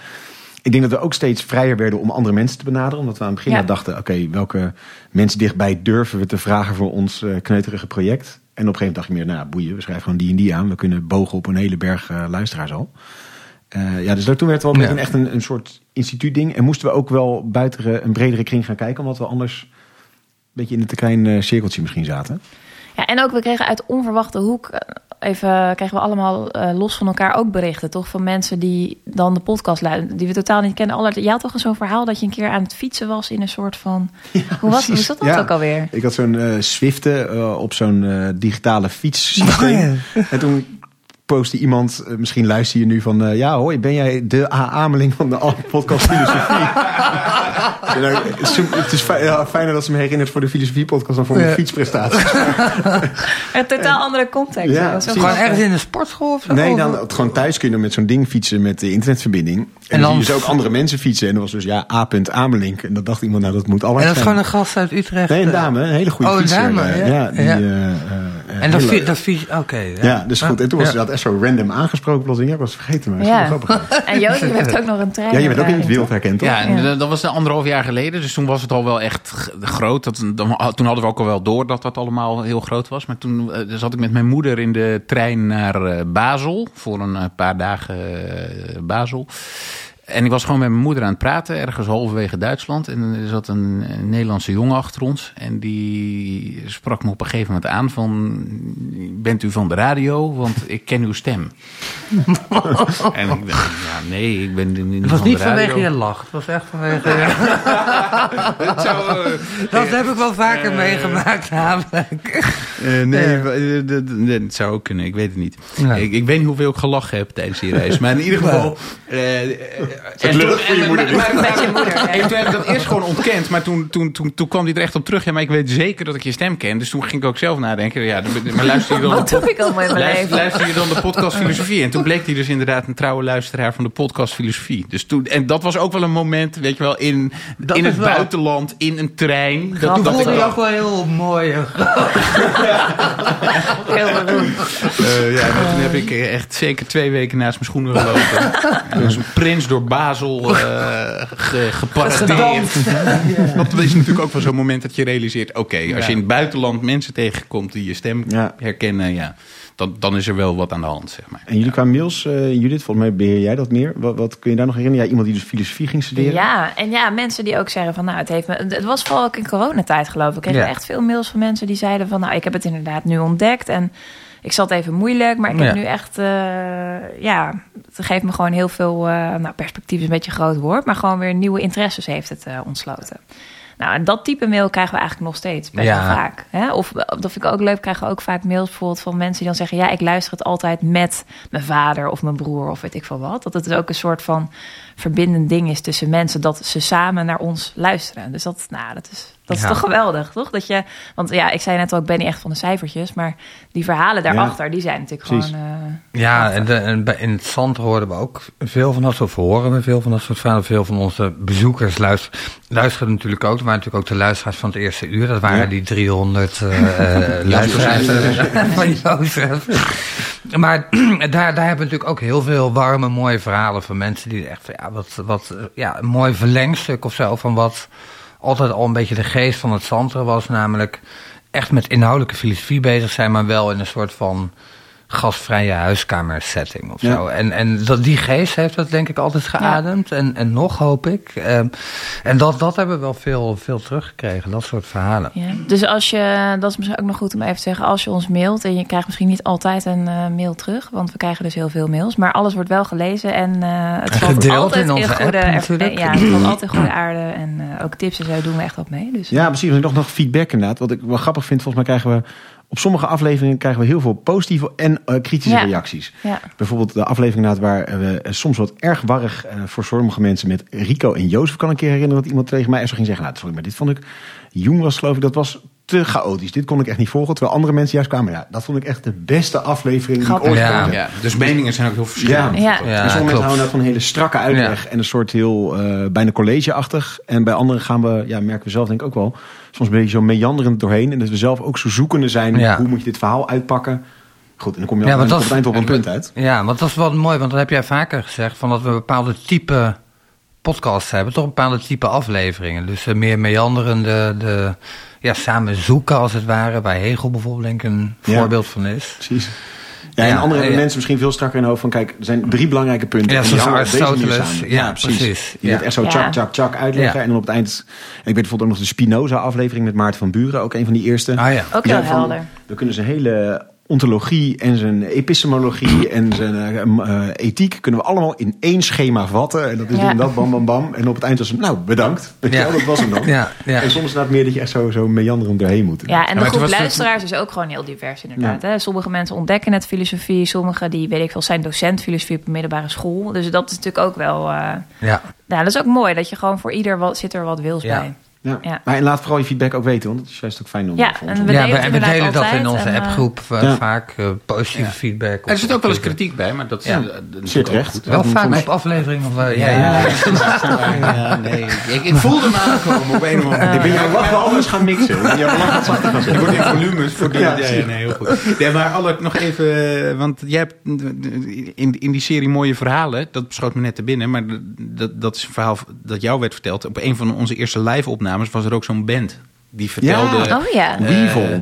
Ik denk dat we ook steeds vrijer werden om andere mensen te benaderen. Omdat we aan het begin Ja. dachten... oké, welke mensen dichtbij durven we te vragen voor ons eh, kneuterige project? En op een gegeven moment dacht je meer... nou, boeien, we schrijven gewoon die en die aan. We kunnen bogen op een hele berg luisteraars al. Eh, ja, dus daar- toen werd het wel Ja. meteen echt een, een soort instituutding. En moesten we ook wel buiten een bredere kring gaan kijken... omdat we anders een beetje in het te klein eh, cirkeltje misschien zaten. Ja, en ook we kregen uit onverwachte hoek, eh, even kregen we allemaal eh, los van elkaar ook berichten, toch? Van mensen die dan de podcast luisteren, die we totaal niet kennen. Allard, jij had toch zo'n verhaal dat je een keer aan het fietsen was in een soort van... hoe, was, hoe dat Ja. ook alweer? Ik had zo'n Swifte eh, op zo'n digitale fietssysteem. En toen postte iemand, eh, misschien luister je nu van... eh, ja hoi, ben jij de A-ameling van de podcast Filosofie? En dan- het is fijner dat ze me herinnert voor de filosofie podcast dan voor mijn Ja. fietsprestatie. Een totaal andere context. Ja. Gewoon ergens in een sportschool of zo? Nee, dan gewoon thuis kun je dan met zo'n ding fietsen met de internetverbinding. En, En dan dan- zie je dus ook andere mensen fietsen. En dat was dus ja, A. Amelink. En dat dacht iemand, nou dat moet En allemaal dat is gewoon een gast uit Utrecht. Nee, een eh. dame, een hele goede Oh, een fietser. dame, ja. die, Ja. En dat dat viel, oké. ja. Ja, dus goed. En toen was dat zo random aangesproken. plotseling. Ja, ik was vergeten, maar Ja. grappig. En Joost, je hebt ook nog een trein. Ja, je bent ook in het wild herkend, toch? Ja, en Ja. dat- was anderhalf jaar geleden. Dus toen was het al wel echt groot. Dat, dan, toen hadden we ook al wel door dat dat allemaal heel groot was. Maar toen eh, zat ik met mijn moeder in de trein naar eh, Basel. Voor een eh, paar dagen Basel. En ik was gewoon met mijn moeder aan het praten, ergens halverwege Duitsland. En er zat een, een Nederlandse jongen achter ons. En die sprak me op een gegeven moment aan van... Bent u van de radio? Want ik ken uw stem. en ik dacht, ja, nee, ik ben niet Het was van niet de radio. vanwege je lach. Het was echt vanwege... Het zou, eh, dat heb ik wel vaker meegemaakt namelijk. Eh, nee, eh, dat- het zou ook kunnen. Ik weet het niet. Ik, ik weet niet hoeveel ik gelachen heb tijdens die reis. Maar in ieder geval... en lullig voor je moeder, maar- dit. maar- Met je moeder, ja. En toen heb ik dat eerst gewoon ontkend. Maar toen, toen, toen, toen kwam hij er echt op terug. Ja, maar ik weet zeker dat ik je stem ken. Dus toen ging ik ook zelf nadenken. Ja, maar luister je dan... Wat doe ik allemaal in mijn Luister, leven? luister je dan de podcast Filosofie? En toen bleek hij dus inderdaad een trouwe luisteraar van de podcast Filosofie. Dus toen, en dat was ook wel een moment, weet je wel, in, Dat in het wel- buitenland, in een trein. Toen Dat, dat voelde ik je ook wel heel mooi. Heel. Eh, ja, en toen heb ik eh, echt zeker twee weken naast mijn schoenen gelopen. En als een prins door Basel eh ge, geparadeerd. Dat is natuurlijk ook wel zo'n moment dat je realiseert... oké, als je in het buitenland mensen tegenkomt die je stem Ja. herkennen... Ja, dan, dan is er wel wat aan de hand, zeg maar. En jullie qua mails, eh, Judith, volgens mij beheer jij dat meer. Wat, wat kun je daar nog herinneren? Ja, iemand die dus filosofie ging studeren. Ja, en ja, mensen die ook zeggen van nou, het heeft me. Het was vooral ook in coronatijd geloof ik. Ik kreeg Ja. echt veel mails van mensen die zeiden van nou, ik heb het inderdaad nu ontdekt en ik zat even moeilijk, maar ik Ja. heb nu echt, eh, ja, het geeft me gewoon heel veel, eh, nou, perspectief is een beetje een groot woord, maar gewoon weer nieuwe interesses heeft het eh, ontsloten. Nou, en dat type mail krijgen we eigenlijk nog steeds best Ja. wel vaak. Hè? Of dat vind ik ook leuk, krijgen we ook vaak mails bijvoorbeeld van mensen die dan zeggen... ja, ik luister het altijd met mijn vader of mijn broer of weet ik veel wat. Dat het dus ook een soort van verbindend ding is tussen mensen... dat ze samen naar ons luisteren. Dus dat, nou, dat is, dat is toch geweldig, toch? Dat je, want ja, ik zei net al, ik ben niet echt van de cijfertjes... maar die verhalen daarachter, die zijn natuurlijk Precies. gewoon... eh, Ja, en, de, en bij- in het zand hoorden we ook veel van dat soort, of horen we veel van dat soort verhalen. Veel van onze bezoekers luisteren, luisteren natuurlijk ook. Er waren natuurlijk ook de luisteraars van het eerste uur. Dat waren Ja. die 300 eh, eh, luisteraars eh, van Jozef. Maar daar, daar hebben we natuurlijk ook heel veel warme, mooie verhalen van mensen die echt, ja, wat, wat, ja, een mooi verlengstuk of zo van wat altijd al een beetje de geest van het Santre was. Namelijk echt met inhoudelijke filosofie bezig zijn, maar wel in een soort van gastvrije huiskamersetting of Ja. zo. En, en dat, die geest heeft dat denk ik altijd geademd. En, en nog hoop ik. Ehm, en dat, dat hebben we wel veel, veel teruggekregen, dat soort verhalen. Ja. Dus als je, dat is misschien ook nog goed om even te zeggen, als je ons mailt en je krijgt misschien niet altijd een eh, mail terug, want we krijgen dus heel veel mails, maar alles wordt wel gelezen en eh het En gedeeld altijd in onze goede, app natuurlijk. ja, het valt altijd goede aarde en eh, ook tips en zo doen we echt wat mee. Dus Ja, precies. En nog, nog feedback inderdaad. Wat ik wel grappig vind, volgens mij krijgen we... Op sommige afleveringen krijgen we heel veel positieve en eh, kritische Ja. reacties. ja. Bijvoorbeeld de aflevering waar we eh, soms wat erg warrig eh, voor sommige mensen met Rico en Jozef kan een keer herinneren dat iemand tegen mij zo ging zeggen, nou sorry, maar dit vond ik, Jong was geloof ik, dat was te chaotisch. Dit kon ik echt niet volgen. Terwijl andere mensen juist kwamen, ja, dat vond ik echt de beste aflevering die ik ooit Ja. Ja, dus meningen zijn ook heel verschillend. Ja. Ja. Ja, en sommige mensen houden dat van een hele strakke uitleg en een soort heel eh, bijna collegeachtig. En bij anderen gaan we, ja, merken we zelf denk ik ook wel, soms een beetje zo meanderend doorheen. En dat we zelf ook zo zoekende zijn, Ja. hoe moet je dit verhaal uitpakken? Goed, en dan kom je Ja, op het een punt uit. Ja, want dat is wel mooi, want dat heb jij vaker gezegd, van dat we bepaalde type podcasts hebben, toch een bepaalde type afleveringen. Dus eh, meer meanderende, de, ja, samen zoeken als het ware, waar Hegel bijvoorbeeld denk ik een Ja. voorbeeld van is. Precies. Ja, en Ja, andere hebben ja. mensen misschien veel strakker in hun hoofd van... kijk, er zijn drie belangrijke punten. Ja, zoals Aristoteles. Ja, precies. Je Ja. hebt echt zo Ja. tjak, tjak, tjak uitleggen. Ja. En dan op het eind... Ik weet bijvoorbeeld ook nog de Spinoza-aflevering met Maarten van Buren. Ook een van die eerste. Ah ja. Ook heel van, helder. We kunnen ze hele ontologie en zijn epistemologie en zijn eh, eh, ethiek kunnen we allemaal in één schema vatten. En dat is Ja. en dat, bam, bam, bam. En op het eind was het, nou, bedankt. Ja. dat was hem dan. Ja, ja. En soms is het meer dat je echt zo, zo meanderend doorheen moet. Ja, en de maar groep het- luisteraars is ook gewoon heel divers inderdaad. Hè? Sommige mensen ontdekken net filosofie, sommige die, weet ik veel, zijn docent filosofie op een middelbare school. Dus dat is natuurlijk ook wel, eh Ja. ja, dat is ook mooi dat je gewoon voor ieder wat, zit er wat wils Ja. bij. Ja. Ja. Maar en laat vooral je feedback ook weten, want het is juist ook fijn om Ja, voor ons en we ja, delen we, we delen dat in onze eh, appgroep eh, Ja. vaak. eh, positieve Ja. feedback. Er zit ook wel eens kritiek bij, maar dat is, Ja. eh, dat terecht. goed. Wel Ja, vaak op aflevering of eh, ja, Ja, ja. ja, nee. Ik, ik voelde hem aankomen op een of andere Ik ben lach wel anders gaan mixen. Je lach wat zachter wordt in volumes voor die, Ja, ja, ja, nee, heel goed. Ja, maar Alec, nog even, eh, want jij hebt in, in die serie mooie verhalen, dat beschoot me net te binnen, maar dat, dat is een verhaal dat jou werd verteld. Op een van onze eerste live-opnames was er ook zo'n band die vertelde. Ja. Oh ja. eh, Weevil.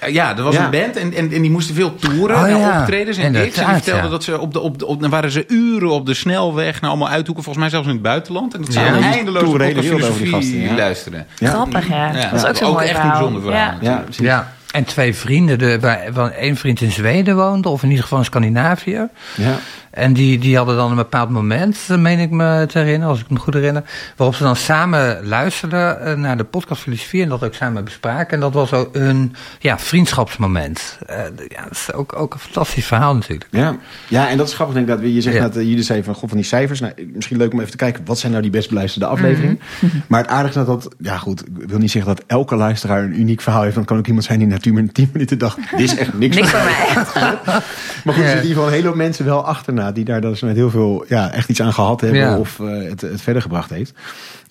eh, ja, er was Ja. een band en, en, en die moesten veel toeren Oh, naar ja. optredens en gigs. En die vertelden ja. dat ze op de, op de, op, dan waren ze uren op de snelweg naar allemaal uithoeken, volgens mij zelfs in het buitenland. En dat ze eindeloos op de filosofie gasten, ja. luisteren. Ja. Grappig, ja. Ja, Dat is ook zo'n ook mooi echt een verhaal. bijzonder verhaal. Ja. En twee vrienden, de, waar, waar één vriend in Zweden woonde, of in ieder geval in Scandinavië. Ja. En die, die hadden dan een bepaald moment, eh, meen ik me te herinneren, als ik me goed herinner, waarop ze dan samen luisterden eh, naar de podcast Filosofie en dat ook samen bespraken. En dat was ook een ja, vriendschapsmoment. Eh, ja, dat is ook, ook een fantastisch verhaal natuurlijk. Ja. ja, en dat is grappig. Denk ik, dat je zegt Ja. dat jullie zeiden van, god, van die cijfers. Nou, misschien leuk om even te kijken, wat zijn nou die best beluisterde afleveringen? Maar het aardige is dat dat, ja goed, ik wil niet zeggen dat elke luisteraar een uniek verhaal heeft. Want het kan ook iemand zijn die na 10 minuten, 10 minuten dacht, dit is echt niks, Niks voor mij. mij. Maar goed, er zitten in ieder geval een hele hoop mensen wel achterna die daar dus met heel veel, ja, echt iets aan gehad hebben Ja. of eh, het, het verder gebracht heeft.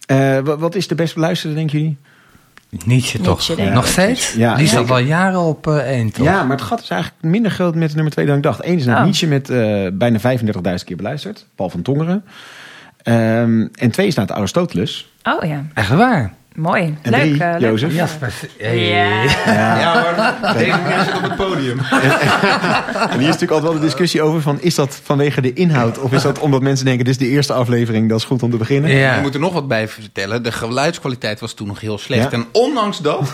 Eh, wat, is de best beluisterde, denken jullie? Nietzsche toch? Nietzsche, denk. Nog steeds? Ja, die staat zeker. al jaren op één, toch? Ja, maar het gat is eigenlijk minder groot met nummer 2 dan ik dacht. Eén is naar Oh. Nietzsche met eh, bijna 35.000 keer beluisterd. Paul van Tongeren. Ehm, en twee is naar het Aristoteles. Oh ja, Echt waar? Mooi. En leuk. drie, eh, leuk. Jozef. Jasper. Hey. Ja. Ja, maar deze zit op het podium. En hier is natuurlijk altijd wel de discussie over van... is dat vanwege de inhoud of is dat omdat mensen denken... dit is de eerste aflevering, dat is goed om te beginnen? Ja. Je moet er nog wat bij vertellen. De geluidskwaliteit was toen nog heel slecht. Ja. En ondanks dat...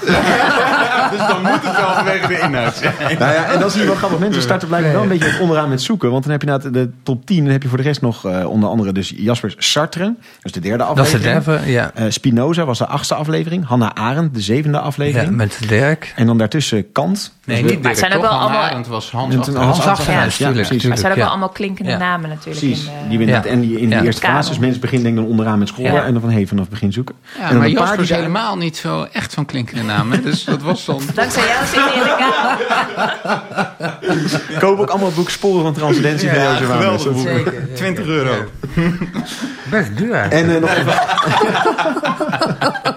dus dan moet het wel vanwege de inhoud zijn. Nou ja, en dat is hier wel grappig. Mensen starten blijkbaar wel een beetje het onderaan met zoeken. Want dan heb je na de top 10... dan heb je voor de rest nog eh, onder andere dus Jasper Sartre. Dat is de derde Dat is de aflevering. derde, ja. Eh, Spinoza was de achtste aflevering. Hannah Arendt, de zevende ja. aflevering. Met Dirk. En dan daartussen Kant. Nee, Dus niet Maar het zijn Dirk, ook wel allemaal- Arendt was Hans. Hans Hans Achterhuis. Achterhuis, Ja, precies. Maar het zijn ook Ja. wel allemaal klinkende Ja. namen natuurlijk. Precies, in de- die we Ja. net, en die in de Ja. eerste fase. Dus mensen beginnen denk ik dan onderaan met scoren Ja. en dan van hey, vanaf het begin zoeken. Ja, en dan maar een paar Jasper is helemaal niet zo echt zo'n klinkende naam. Hè? Dus dat was dan... Dankzij jou zit hij in de kamer. Koop ook allemaal boek Sporen van Transcendentie van. Dat is- Zeker. 20 euro. Best duur eigenlijk. En eh, nog even...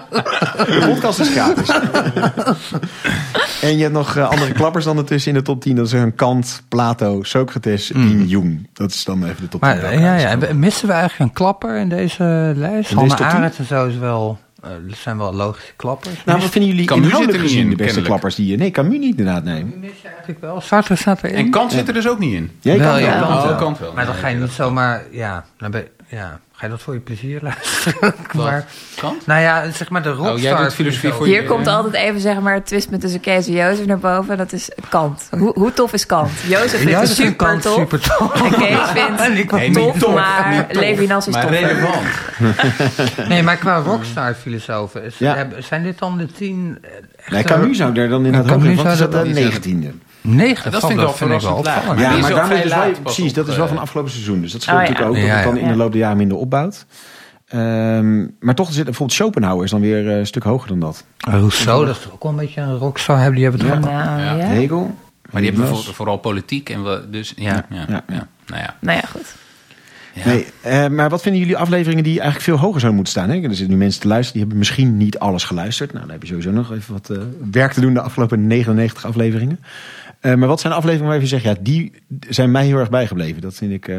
De podcast is gratis. en je hebt nog eh, andere klappers dan ertussen in de top 10. Dat is een Kant, Plato, Socrates en Jung. Dat is dan even de top 10. Maar eh, ja, ja, en missen we eigenlijk een klapper in deze lijst? 10? Arendt en zo is wel, dat zijn wel logische klappers. Nou, wat vinden jullie Camus inhoudelijk zit er niet gezien in, de beste kennelijk. klappers die je... Nee, Camus niet inderdaad, nee. mis je eigenlijk wel. Sartre staat erin. En Kant zit er dus ook niet in. Jij Wel, kan ja. wel. Oh, wel. Kant wel. Maar dan ga je niet zomaar, ja, dan ben, ja, ga je dat voor je plezier luisteren? maar, Kant? nou ja, zeg maar de rockstar. Oh, jij doet filosofie voor Hier je- komt altijd even zeg maar het twist met tussen Kees en Jozef naar boven. Dat is Kant. Hoe, hoe tof is Kant? Jozef vindt ik super Kant tof. super tof. En Kees vindt En ik tof, niet tof, maar tof, Levinas is Maar toffer. relevant. Nee, maar qua rockstar-filosofen, is- Ja. zijn dit dan de tien eh, echte... Nee, Camus zou daar dan in het hoger van. de negentiende. Negen, Dat vind ik wel vind ik wel verrassend opvallend. Ja, maar ook daarmee dus wel, precies, dat is wel eh, van afgelopen seizoen. Dus dat scheelt Oh, ja. natuurlijk ook. Ja, dat het dan ja. in de loop der jaren minder opbouwt. Ehm, maar toch zit bijvoorbeeld Schopenhauer is dan weer eh, een stuk hoger dan dat. Rousseau, dat is toch ook wel een beetje een rockstar. Hebben die hebben het Ja. Nou Ja. ja. Hegel. Maar die hebben vooral politiek en we, dus ja, ja, Ja, ja, ja. Nou ja. Nou ja, goed. Ja. Nee, eh, maar wat vinden jullie afleveringen die eigenlijk veel hoger zouden moeten staan? Hè? Er zitten nu mensen te luisteren, die hebben misschien niet alles geluisterd. Nou, dan heb je sowieso nog even wat eh, werk te doen de afgelopen 99 afleveringen. Eh, maar wat zijn afleveringen waar je zegt, ja, die zijn mij heel erg bijgebleven. Dat vind ik...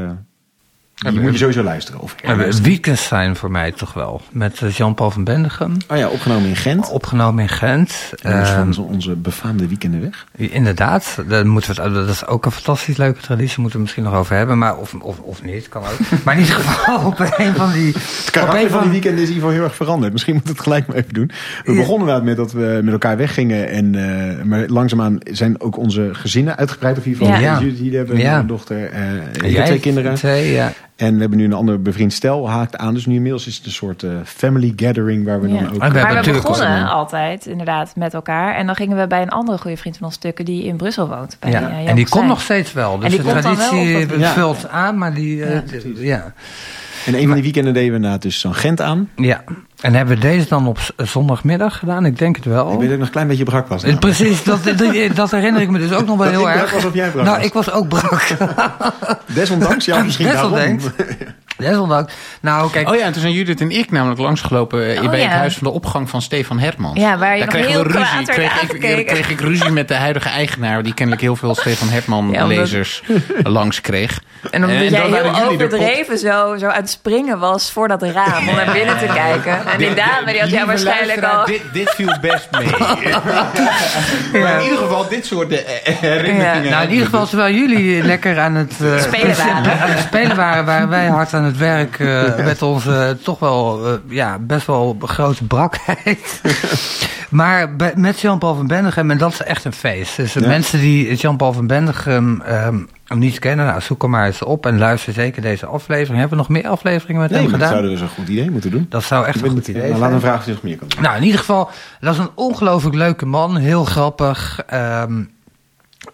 Die moet je sowieso luisteren. Of Weekends zijn voor mij toch wel. Met eh, Jean-Paul van Bendegem. Oh ja, opgenomen in Gent. Opgenomen in Gent. Dat is Ehm, van onze- befaamde weekenden weg. Inderdaad, daar moeten we het, dat is ook een fantastisch leuke traditie, moeten we het misschien nog over hebben, maar of, of, of niet, kan ook. Maar in ieder geval op een van die... Het karakter van die weekend is in ieder geval heel erg veranderd. Misschien moeten we het gelijk maar even doen. We Ja. begonnen wel met dat we met elkaar weggingen. En, eh, maar langzaamaan zijn ook onze gezinnen uitgebreid. Of in ieder geval hier hebben Ja. een dochter. eh Jij twee kinderen. Twee, ja. En we hebben nu een ander bevriend stel haakt aan. Dus nu inmiddels is het een soort eh, family gathering waar we Ja. dan ook... Maar hebben we begonnen altijd inderdaad met elkaar. En dan gingen we bij een andere goede vriend van ons stukken die in Brussel woont. Bij, Ja. eh, en die komt nog steeds wel. Dus die de komt dan wel traditie op dat- Ja. vult aan, maar die... eh, ja. En een van die weekenden deden we inderdaad dus zo'n Gent aan. ja. En hebben we deze dan op zondagmiddag gedaan? Ik denk het wel. Ik weet dat ik nog een klein beetje brak was. Namelijk. Precies, dat, dat, herinner ik me dus ook nog wel Dat heel ik brak erg. was of jij brak nou, was? ik was ook brak. Desondanks, ja, misschien Desondanks. daarom. Desondanks. Nou, kijk, Oh ja, en toen zijn Judith en ik namelijk langsgelopen eh, Oh bij ja. het huis van de opgang van Stefan Hermans. Ja, waar je Daar nog kregen heel we ruzie. Kreeg ik, kreeg ik ruzie met de huidige eigenaar, die kennelijk heel veel Stefan Ja, omdat- Herman-lezers langs kreeg. En omdat En jij heel overdreven zo, zo aan het springen was voor dat raam om naar binnen te kijken. En die dame die had jou waarschijnlijk al... Dit, dit viel best mee. Maar in ieder geval, dit soort eh, herinneringen. Nou, in ieder geval, terwijl jullie lekker aan het, eh, Spelen waren. aan het spelen waren, waren wij hard aan het werk eh, met onze toch wel, eh, ja, best wel grote brakheid. maar bij- met Jean-Paul van Bendegem, en dat is echt een feest. Dus de Ja. mensen die Jean-Paul van Bendegem ehm, niet kennen, nou, zoek hem maar eens op en luister zeker deze aflevering. Hebben we nog meer afleveringen met Nee, hem maar dat gedaan? zouden we dus een goed idee moeten doen. Dat zou echt een goed idee nou, zijn. Laat een vraag of je nog meer kan doen. Nou, in ieder geval, dat is een ongelooflijk leuke man. Heel grappig. Ehm,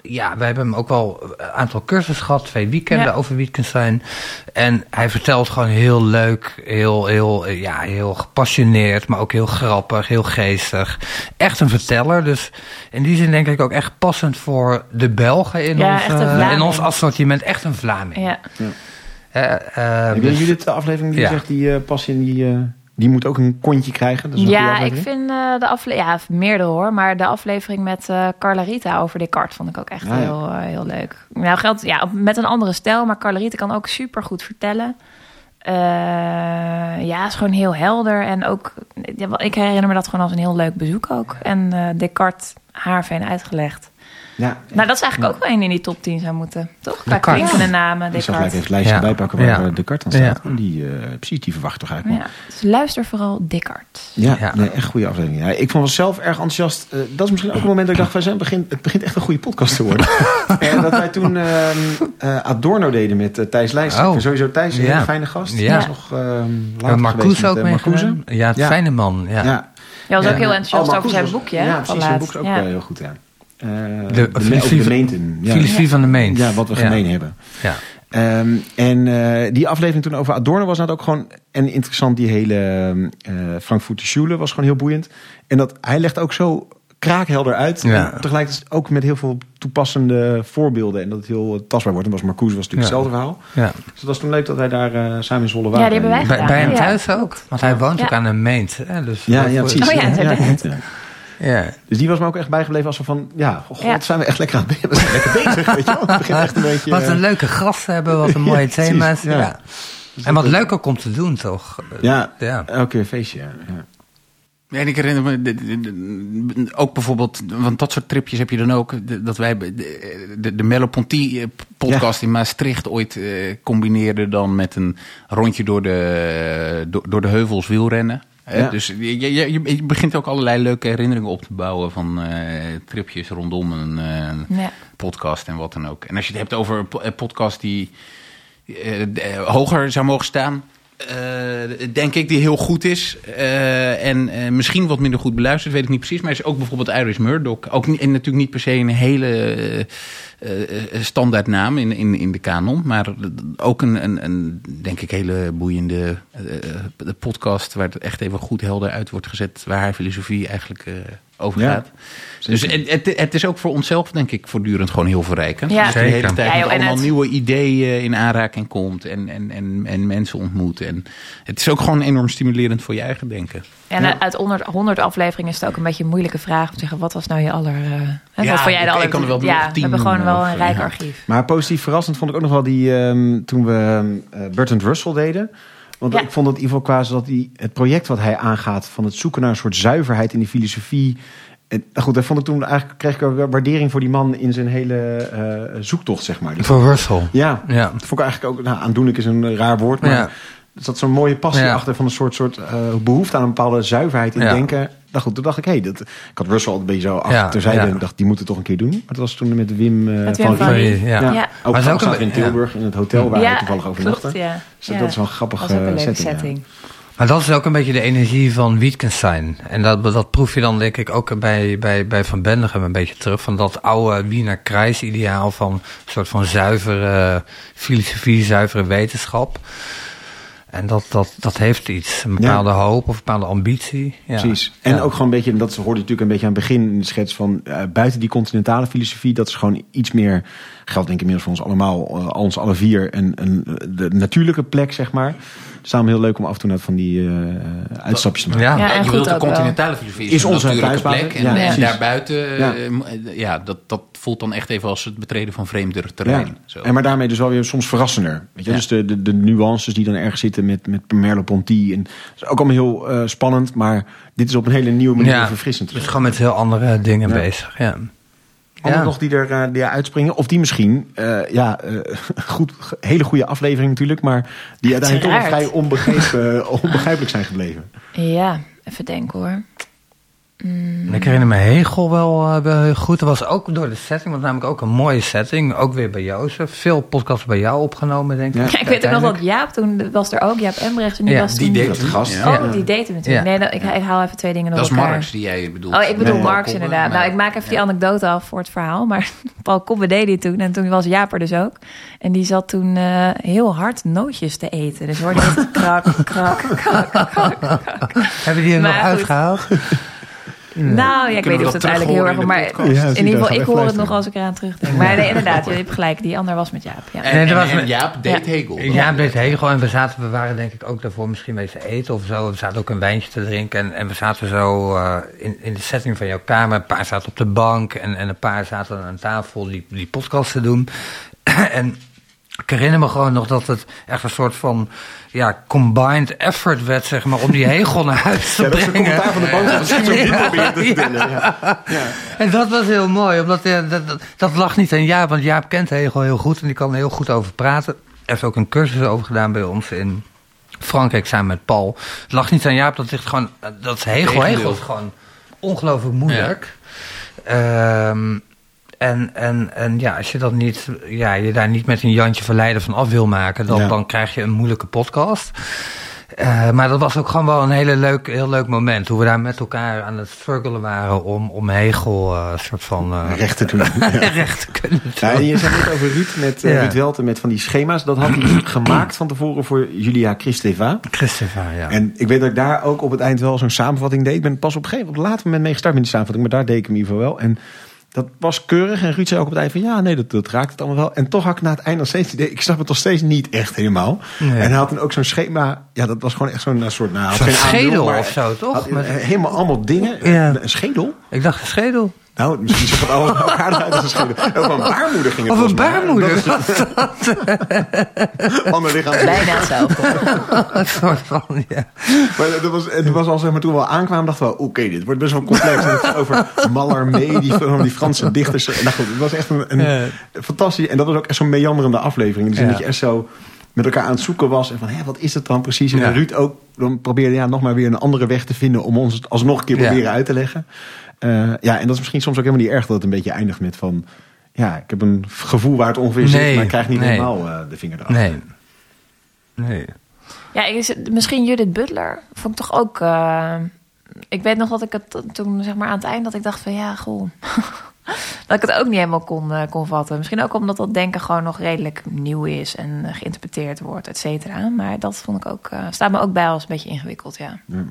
ja, we hebben hem ook wel een aantal cursussen gehad. Twee weekenden Ja. over Wittgenstein. En hij vertelt gewoon heel leuk. Heel, heel, eh, ja, heel gepassioneerd. Maar ook heel grappig. Heel geestig. Echt een verteller. Dus in die zin denk ik ook echt passend voor de Belgen in, Ja, ons, eh, in ons assortiment. Echt een Vlaming. Ja. Eh, eh, Heb dus- Judith de aflevering die Ja. zegt, die eh passie en die, eh, die moet ook een kontje krijgen? Dat is een goede Ja, ik vind eh, de aflevering, ja, meerdere hoor, maar de aflevering met eh Carla Rita over Descartes vond ik ook echt Ja, ja. heel, eh, heel leuk. Nou, geldt ja, met een andere stijl, maar Carla Rita kan ook super goed vertellen. Ja, is gewoon heel helder en ook, ja, ik herinner me dat gewoon als een heel leuk bezoek ook. En Descartes haarfijn uitgelegd. Ja, Nou, dat is eigenlijk ook wel een in die top 10 zou moeten, toch? Qua klinkende namen, ik zal gelijk even het lijstje Ja. bijpakken waar Ja. eh, de kart aan staat. Ja. Oh, Die, eh, precies, die verwacht toch eigenlijk wel. Dus luister vooral Descartes. Ja, Ja. Nee, echt goede aflevering. Ja, ik vond mezelf erg enthousiast. Eh, dat is misschien ook een moment dat ik dacht, van, het begint, het begint echt een goede podcast te worden. en dat wij toen ehm, eh, Adorno deden met Thijs Leijster. Oh. Sowieso Thijs, een Ja. hele fijne gast. Ja. Die is nog ehm Marcuse ook mee. Ja, het Ja. fijne man. Ja. Ja. Jij was Ja. ook heel enthousiast Oh, over zijn boekje? Ja, precies. Zijn boek is ook heel goed, ja. Eh, De de, filosofie de van- gemeenten. Ja. Filosofie van de meent. Ja, wat we gemeen hebben. Ja. Ehm, en eh, die aflevering toen over Adorno was nou ook gewoon en interessant. Die hele eh Frankfurter Schule was gewoon heel boeiend. En dat hij legt ook zo kraakhelder uit. Ja. Tegelijkertijd ook met heel veel toepassende voorbeelden. En dat het heel tastbaar wordt. En was Marcuse was natuurlijk Ja. hetzelfde verhaal. Ja. Dus het was toen leuk dat wij daar samen in Zwolle waren. Ja, die hebben wij Bij, gedaan. bij hem Ja. thuis ook. Want hij woont Ja. ook aan een meent. Hè? Dus Ja, dat- ja, precies. Oh ja. Ja. Ja. Dus die was me ook echt bijgebleven als we van... Ja, god, Ja. zijn we echt lekker aan het be- we zijn lekker bezig. Weet je wel? Het begint echt een beetje... Wat een eh, leuke gast hebben, wat een mooie precies, thema's. ja. Ja. En wat leuk ook om te doen, toch? Ja, Ja. elke keer een feestje. Ja. Ja. Ja, en ik herinner me de- de- de- ook bijvoorbeeld, want dat soort tripjes heb je dan ook, de- dat wij de, de, de Merleau-Ponty-podcast in Maastricht ooit eh, combineerden dan met een rondje door de, door, door de heuvels wielrennen. Ja. Dus je, je, je- begint ook allerlei leuke herinneringen op te bouwen van eh, tripjes rondom een eh, Ja. podcast en wat dan ook. En als je het hebt over een po- een podcast die eh, hoger zou mogen staan. denk ik, die heel goed is. en misschien wat minder goed beluisterd, weet ik niet precies. Maar is ook bijvoorbeeld Iris Murdoch. Ook niet, en natuurlijk niet per se een hele eh, eh, standaard naam in, in, in de kanon. Maar ook een, een, een denk ik, hele boeiende eh, podcast... waar het echt even goed helder uit wordt gezet... waar haar filosofie eigenlijk eh, overgaat. Dus het, het, het is ook voor onszelf, denk ik, voortdurend gewoon heel verrijkend. Ja. Je de hele tijd Ja, joh, allemaal het- nieuwe ideeën in aanraking komt en, en, en, en mensen ontmoet. En het is ook gewoon enorm stimulerend voor je eigen denken. En uit 100, 100 afleveringen is het ook een beetje een moeilijke vraag om te zeggen: wat was nou je aller. eh, hè, Ja, wat vond jij de aller. ik kan er wel ja, nog we hebben tien gewoon wel een of, rijk ja. archief. Maar positief verrassend vond ik ook nog wel die ehm, toen we eh Bertrand Russell deden. Want Ja. ik vond het in ieder geval qua dat die, het project wat hij aangaat van het zoeken naar een soort zuiverheid in die filosofie. En, nou goed, daar vond ik toen eigenlijk kreeg ik ook wel waardering voor die man in zijn hele eh, zoektocht, zeg maar. Die- Voor Russell. ja, Ja. dat vond ik eigenlijk ook, nou, aandoenlijk is een raar woord, maar Ja. Er zat zo'n mooie passie Ja. achter van een soort, soort eh, behoefte aan een bepaalde zuiverheid in Ja. denken. Nou goed, toen dacht ik, hé, dat ik had Russell al een beetje zo achter Ja, terzijde ja. en dacht, die moeten toch een keer doen. Maar dat was toen met Wim, eh, Met van Wim van Rie. Rie. Ja. Ja. Ja. Ook Maar ook een- in Tilburg, in het hotel waar ja, hij toevallig overnachtte. ja. Dus Ja. dat is wel een grappige Dat is ook een leuke setting. ja. setting. Maar dat is ook een beetje de energie van Wittgenstein. En dat, dat proef je dan denk ik ook bij, bij, bij Van Bendegem een beetje terug. Van dat oude Wiener Kruis-ideaal van een soort van zuivere filosofie, zuivere wetenschap. En dat, dat, dat heeft iets. Een bepaalde hoop of een bepaalde ambitie. Ja. Precies. En Ja. ook gewoon een beetje, en dat hoorde je natuurlijk een beetje aan het begin in de schets van eh, buiten die continentale filosofie, dat is gewoon iets meer, geldt denk ik inmiddels voor ons allemaal, eh, ons alle vier, een, een, de natuurlijke plek, zeg maar. Het is daarom heel leuk om af en toe net van die eh, uitstapjes te maken. Ja. Ja, en je goed wilt de continentale filosofie is, Is een onze plek. En, Ja, en precies. daarbuiten, Ja. eh, eh, ja, dat, dat voelt dan echt even als het betreden van vreemder terrein. Ja. Zo. En maar daarmee dus wel weer soms verrassender. Weet je? Ja. Dus de, de, de nuances die dan ergens zitten met, met Merleau-Ponty. En dat is ook allemaal heel eh, spannend. Maar dit is op een hele nieuwe manier Ja. verfrissend. Dus gewoon met heel andere dingen Ja. bezig. Ja. Anderen Ja. nog die er eh, die er uitspringen. Of die misschien, eh, ja, eh, goed, hele goede aflevering natuurlijk. Maar die uiteindelijk toch vrij onbegrepen, onbegrijpelijk zijn gebleven. Ja, even denken hoor. En Ik herinner me Hegel wel, eh, wel heel goed. Dat was ook door de setting, want namelijk ook een mooie setting. Ook weer bij Jozef. Veel podcasts bij jou opgenomen, denk ik. Ja. Ik weet ook nog dat Jaap toen was er ook, Jaap Embrechts. En die Ja, was die toen- deed het. gast. Ja. Oh, die deed hem natuurlijk. Ja. Nee, dat, ik, ik haal even twee dingen door Dat is elkaar. Marx die jij bedoelt. Oh, ik bedoel Nee. Marx inderdaad. maar- Nou, ik maak even die anekdote af voor het verhaal. Maar Paul Kobbe deed die toen. En toen was Jaap er dus ook. En die zat toen eh, heel hard nootjes te eten. Dus hoorde je het krak, krak, krak, krak, krak. Hebben die er Maar nog goed. uitgehaald? Nou, ja, ik weet niet of dat het eigenlijk heel erg... Maar in ieder geval, ik hoor het nog als ik eraan terugdenk. Maar nee, inderdaad, je hebt gelijk. Die ander was met Jaap. Ja. En, was met- Jaap deed. Hegel. Ja, deed Hegel. En we zaten, we waren denk ik ook daarvoor misschien wezen eten of zo. We zaten ook een wijntje te drinken. En, en we zaten zo eh, in, in de setting van jouw kamer. Een paar zaten op de bank. En, en een paar zaten aan tafel die, die podcast te doen. en ik herinner me gewoon nog dat het echt een soort van ja, combined effort werd, zeg maar, om die Hegel naar huis te Ja, dat is een brengen. commentaar van de bank. Dat is te vertellen. Ja. En dat was heel mooi, omdat dat, dat, dat lag niet aan Jaap, want Jaap kent Hegel heel goed en die kan er heel goed over praten. Er heeft ook een cursus over gedaan bij ons in Frankrijk samen met Paul. Het lag niet aan Jaap, dat ligt gewoon, dat is Hegel. Hegel is gewoon ongelooflijk moeilijk. Ehm, en, en, en ja, als je dat niet, ja, je daar niet met een Jantje Verleiden van af wil maken, dan, Ja. dan krijg je een moeilijke podcast. Eh, maar dat was ook gewoon wel een hele leuk, heel leuk moment. Hoe we daar met elkaar aan het struggelen waren om, om Hegel een soort van eh, Recht te doen. Ja. recht te kunnen Ja, je zei net over Ruud, met Ja. Ruud Welten, met van die schema's. Dat had hij gemaakt van tevoren voor Julia Christeva. Christopher, ja. En ik weet dat ik daar ook op het eind wel zo'n samenvatting deed. Ik ben pas op een gegeven moment, op een later moment mee gestart met die samenvatting. Maar daar deed ik hem in ieder geval wel. En dat was keurig. En Ruud zei ook op het eind van, ja, nee, dat, dat raakt het allemaal wel. En toch had ik na het eind nog steeds idee, ik snap het nog steeds niet echt helemaal. Nee. En hij had dan ook zo'n schema, ja, dat was gewoon echt zo'n eh, soort, nou, schedel maar of zo, toch? had, eh, helemaal allemaal dingen. Ja. Een schedel? Ik dacht een schedel. Nou, misschien zit het allemaal bij elkaar een schedel. Ook een baarmoeder ging het Of een baarmoeder. Dat is- Ander lichaam. Bijna hetzelfde. ja. Maar dat was, het was al zeg maar toen we al aankwamen, dachten we, oké, dit wordt best wel complex. En het over Mallarmé, die, van die Franse dichters. Nou goed, het was echt een, een Ja. fantastisch. En dat was ook echt zo'n meanderende aflevering. In de zin Ja. dat je echt zo met elkaar aan het zoeken was. En van, hé, wat is het dan precies? En Ja. Ruud ook dan probeerde ja, nog maar weer een andere weg te vinden... om ons het alsnog een keer Ja. proberen uit te leggen. Eh, ja, en dat is misschien soms ook helemaal niet erg dat het een beetje eindigt met van... Ja, ik heb een gevoel waar het ongeveer zit, maar ik krijg niet nee. helemaal eh, de vinger eraf. Nee. Nee. Ja, is, misschien Judith Butler vond ik toch ook... eh, ik weet nog dat ik het toen zeg maar aan het eind dat ik dacht van ja, goh. dat ik het ook niet helemaal kon, eh, kon vatten. Misschien ook omdat dat denken gewoon nog redelijk nieuw is en geïnterpreteerd wordt, et cetera. Maar dat vond ik ook, eh, staat me ook bij als een beetje ingewikkeld, ja. Ja,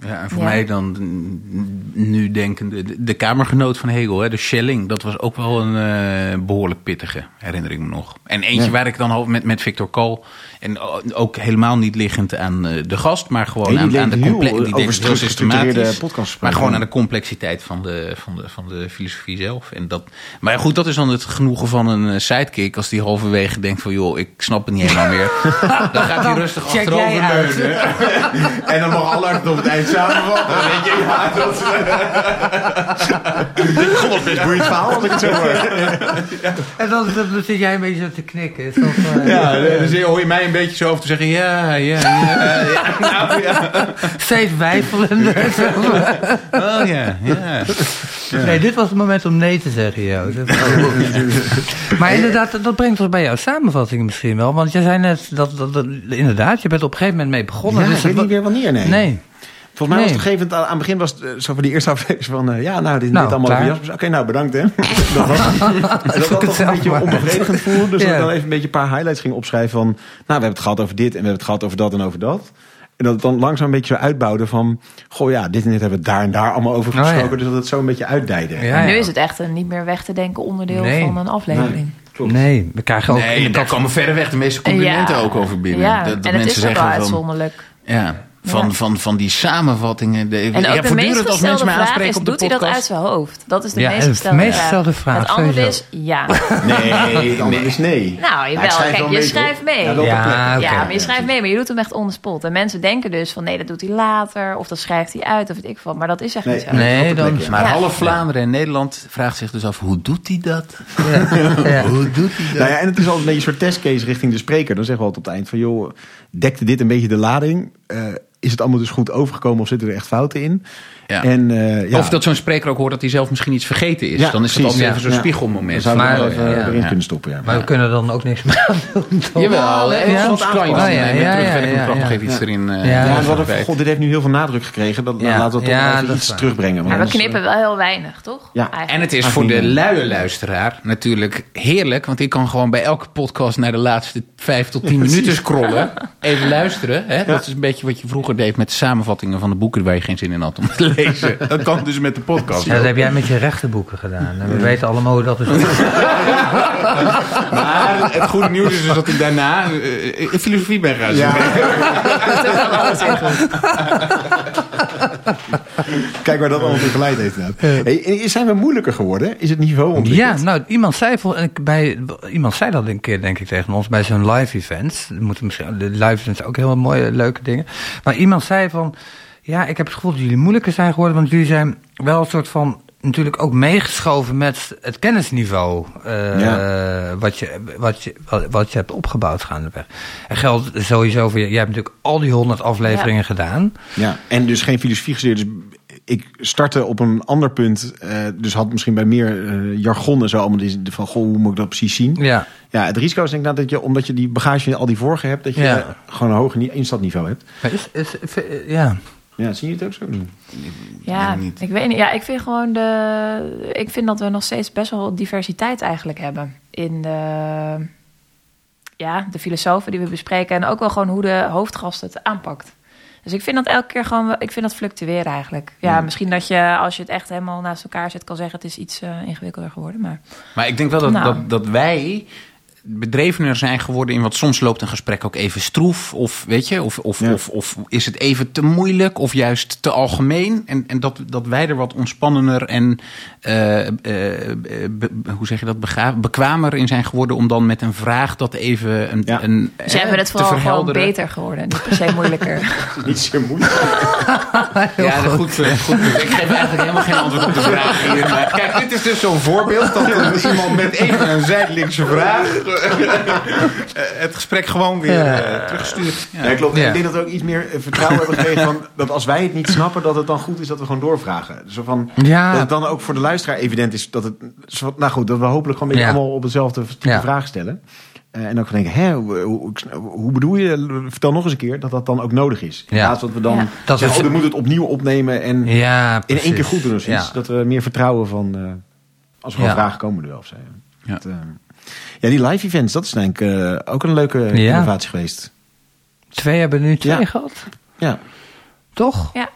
en voor Ja. mij dan nu denkende, de, de kamergenoot van Hegel, hè, de Schelling, dat was ook wel een eh, behoorlijk pittige, herinner ik me nog. En eentje Ja. waar ik dan al met, met Victor Kool, en o- ook helemaal niet liggend aan eh, de gast, maar gewoon aan, aan de leek heel comple- die deed over heel gestructureerde systematisch, podcasts maar gewoon aan de complexiteit van de, van de, van de filosofie zelf. En dat, maar goed, dat is dan het genoegen van een eh, sidekick, als die halverwege denkt van, joh, ik snap het niet helemaal meer. dan gaat hij rustig achterover leunen. En dan mag Allard op het eind samenvatten. Dan denk je, ja, dat... God, dat is best boeiend verhaal als ik het zo hoor. En dan, dan zit jij een beetje zo te knikken. Is dat, eh, Ja, dan hoor je mij een beetje zo over te zeggen, ja, ja, ja, ja, nou, ja. Steeds wijfelende. Oh ja, ja. Nee, dit was het moment om nee te zeggen, Jo. Dat- maar inderdaad, dat- brengt ons bij jouw samenvattingen misschien wel. Want jij zei net dat, dat, dat- inderdaad, je bent op een gegeven moment mee begonnen. Ja, dus ik weet niet meer wanneer, nee. Nee. Volgens mij was Nee. het gegeven aan aan het begin was het eh, zo van die eerste aflevering van, eh, ja, nou, dit, Nou, dit allemaal Jasper. Oké, nou, bedankt hè. dat was het. Dat dat het toch een beetje onbevredigend voelde. Dus dat Ja. ik dan even een beetje een paar highlights ging opschrijven van, nou, we hebben het gehad over dit en we hebben het gehad over dat en over dat. En dat het dan langzaam een beetje zo uitbouwde van, goh ja, dit en dit hebben we daar en daar allemaal over Oh, ja. gesproken. Dus dat het zo een beetje uitdijde. Ja, nu is het echt een niet meer weg te denken onderdeel Nee. van een aflevering. Klopt. Nee, we krijgen ook... in Nee, daar komen verreweg de meeste complimenten ook over binnen. Ja, dat, dat en het mensen is ook wel zeggen van, uitzonderlijk. ja, van, Ja. van, van die samenvattingen. De, En ik ook heb de meest voortdurend als mensen gestelde mij vraag aanspreken is, op de doet hij dat podcast. uit zijn hoofd? Dat is de Ja, meest gestelde meest vraag. Het antwoord is ja. Nee, dan is nee. Nou, jawel. schrijf Kijk, wel je mee, schrijft mee. Ja, Ja. Ja, maar je schrijft mee, maar je doet hem echt on the spot. En mensen denken dus van nee, dat doet hij later. Of dat schrijft hij uit, of weet ik wat. Maar dat is echt Nee. niet zo. Nee, dan... Maar Ja. half Vlaanderen en Nederland vraagt zich dus af, hoe doet hij dat? Ja. Hoe doet hij dat? Nou ja, en het is altijd een beetje een soort testcase richting de spreker. Dan zeggen we altijd op het eind van, joh, dekte dit een beetje de lading? Eh, is het allemaal dus goed overgekomen of zitten er echt fouten in? Ja. En, eh, ja, Of dat zo'n spreker ook hoort dat hij zelf misschien iets vergeten is. Ja, dan is het precies. altijd Ja. even zo'n Ja. spiegelmoment. dan zouden we Maar- wel even ja. erin Ja. kunnen stoppen. Ja. Maar we kunnen dan ook niks meer aan doen. Jawel, Ja, en ja. soms kan je Oh, dan ja, eh, met ja, nog even iets erin eh, Ja, we kwijt. god, dit heeft nu heel veel nadruk gekregen. Dan, laten we toch dat iets waar. terugbrengen. Maar we knippen wel heel weinig, toch? En het is voor de luie luisteraar natuurlijk heerlijk. Want ik kan gewoon bij elke podcast naar de laatste vijf tot tien minuten scrollen. Even luisteren. Hè? Dat is een beetje wat je vroeger deed met de samenvattingen van de boeken waar je geen zin in had om te lezen. Dat kan dus met de podcast. Ja, dat heb jij met je rechterboeken gedaan. En we weten allemaal hoe dat is. Maar het goede nieuws is dus dat ik daarna in filosofie ben gaan Ja. Kijk waar dat allemaal toe geleid heeft. Hey, en zijn we moeilijker geworden? Is het niveau ontwikkeld? Ja, nou, iemand zei, vol- en ik- bij, iemand zei dat een keer, denk ik, tegen ons bij zo'n live event. Moeten misschien, de live events ook heel mooie, leuke dingen. Maar iemand zei van, ja, ik heb het gevoel dat jullie moeilijker zijn geworden, want jullie zijn wel een soort van natuurlijk ook meegeschoven met het kennisniveau eh, wat, je, wat, je, wat, wat je hebt opgebouwd gaandeweg. En geldt sowieso voor je. Jij hebt natuurlijk al die honderd afleveringen gedaan. Ja, en dus geen filosofie gestudeerd. Dus ik startte op een ander punt. eh, dus had misschien bij meer eh, jargon en zo allemaal die, van, goh, hoe moet ik dat precies zien? Ja, Ja, het risico is denk ik nou dat je, omdat je die bagage al die vorige hebt, dat je Ja. gewoon een hoger ni- instapniveau hebt. Is, is, ja. Ja, zie je het ook zo? Ja, denk niet. ik weet niet. Ja, ik vind gewoon de. Ik vind dat we nog steeds best wel diversiteit eigenlijk hebben in de. Ja, de filosofen die we bespreken en ook wel gewoon hoe de hoofdgast het aanpakt. Dus ik vind dat elke keer gewoon. Ik vind dat fluctueren eigenlijk. Ja, misschien dat je als je het echt helemaal naast elkaar zet kan zeggen het is iets eh, ingewikkelder geworden. Maar Maar ik denk wel dat, Nou. dat, dat wij bedrevener zijn geworden in wat soms loopt een gesprek ook even stroef. Of weet je, of, of, Ja. of, of is het even te moeilijk of juist te algemeen. En, en dat, dat wij er wat ontspannender en eh, eh, be- hoe zeg je dat, bega- bekwamer in zijn geworden om dan met een vraag dat even een, Ja. een, dus hebben we het te vooral gewoon verhelderen. beter geworden. Niet per se moeilijker. Niet zeer moeilijk. Ja, dat goed, eh, goed. Ik geef eigenlijk helemaal geen antwoord op de vraag hier. Maar kijk, dit is dus zo'n voorbeeld dat er iemand met even een zijdelingse vraag het gesprek gewoon weer Ja. eh, terugstuurt. Ja. Ja, klopt. Ik denk dat we ook iets meer eh, vertrouwen hebben gekregen van dat als wij het niet snappen, dat het dan goed is dat we gewoon doorvragen. Zo van, Ja. Dat het dan ook voor de luisteraar evident is dat het. Nou goed, dat we hopelijk gewoon Ja. allemaal op hetzelfde type Ja. vraag stellen. Eh, en ook van denken, hè, hoe, hoe, hoe bedoel je? Vertel nog eens een keer dat dat dan ook nodig is. In Ja. plaats dat we dan Ja. Dat zeggen, oh, dan moet het opnieuw opnemen en Ja, in één keer goed doen. Ja. Dat we meer vertrouwen van, eh, als er gewoon Ja. vragen komen er wel of zo. Ja. Ja. Dat, eh, ja, die live events, dat is denk ik eh, ook een leuke Ja. innovatie geweest. Twee hebben nu twee Ja. gehad. Ja. Toch? Ja.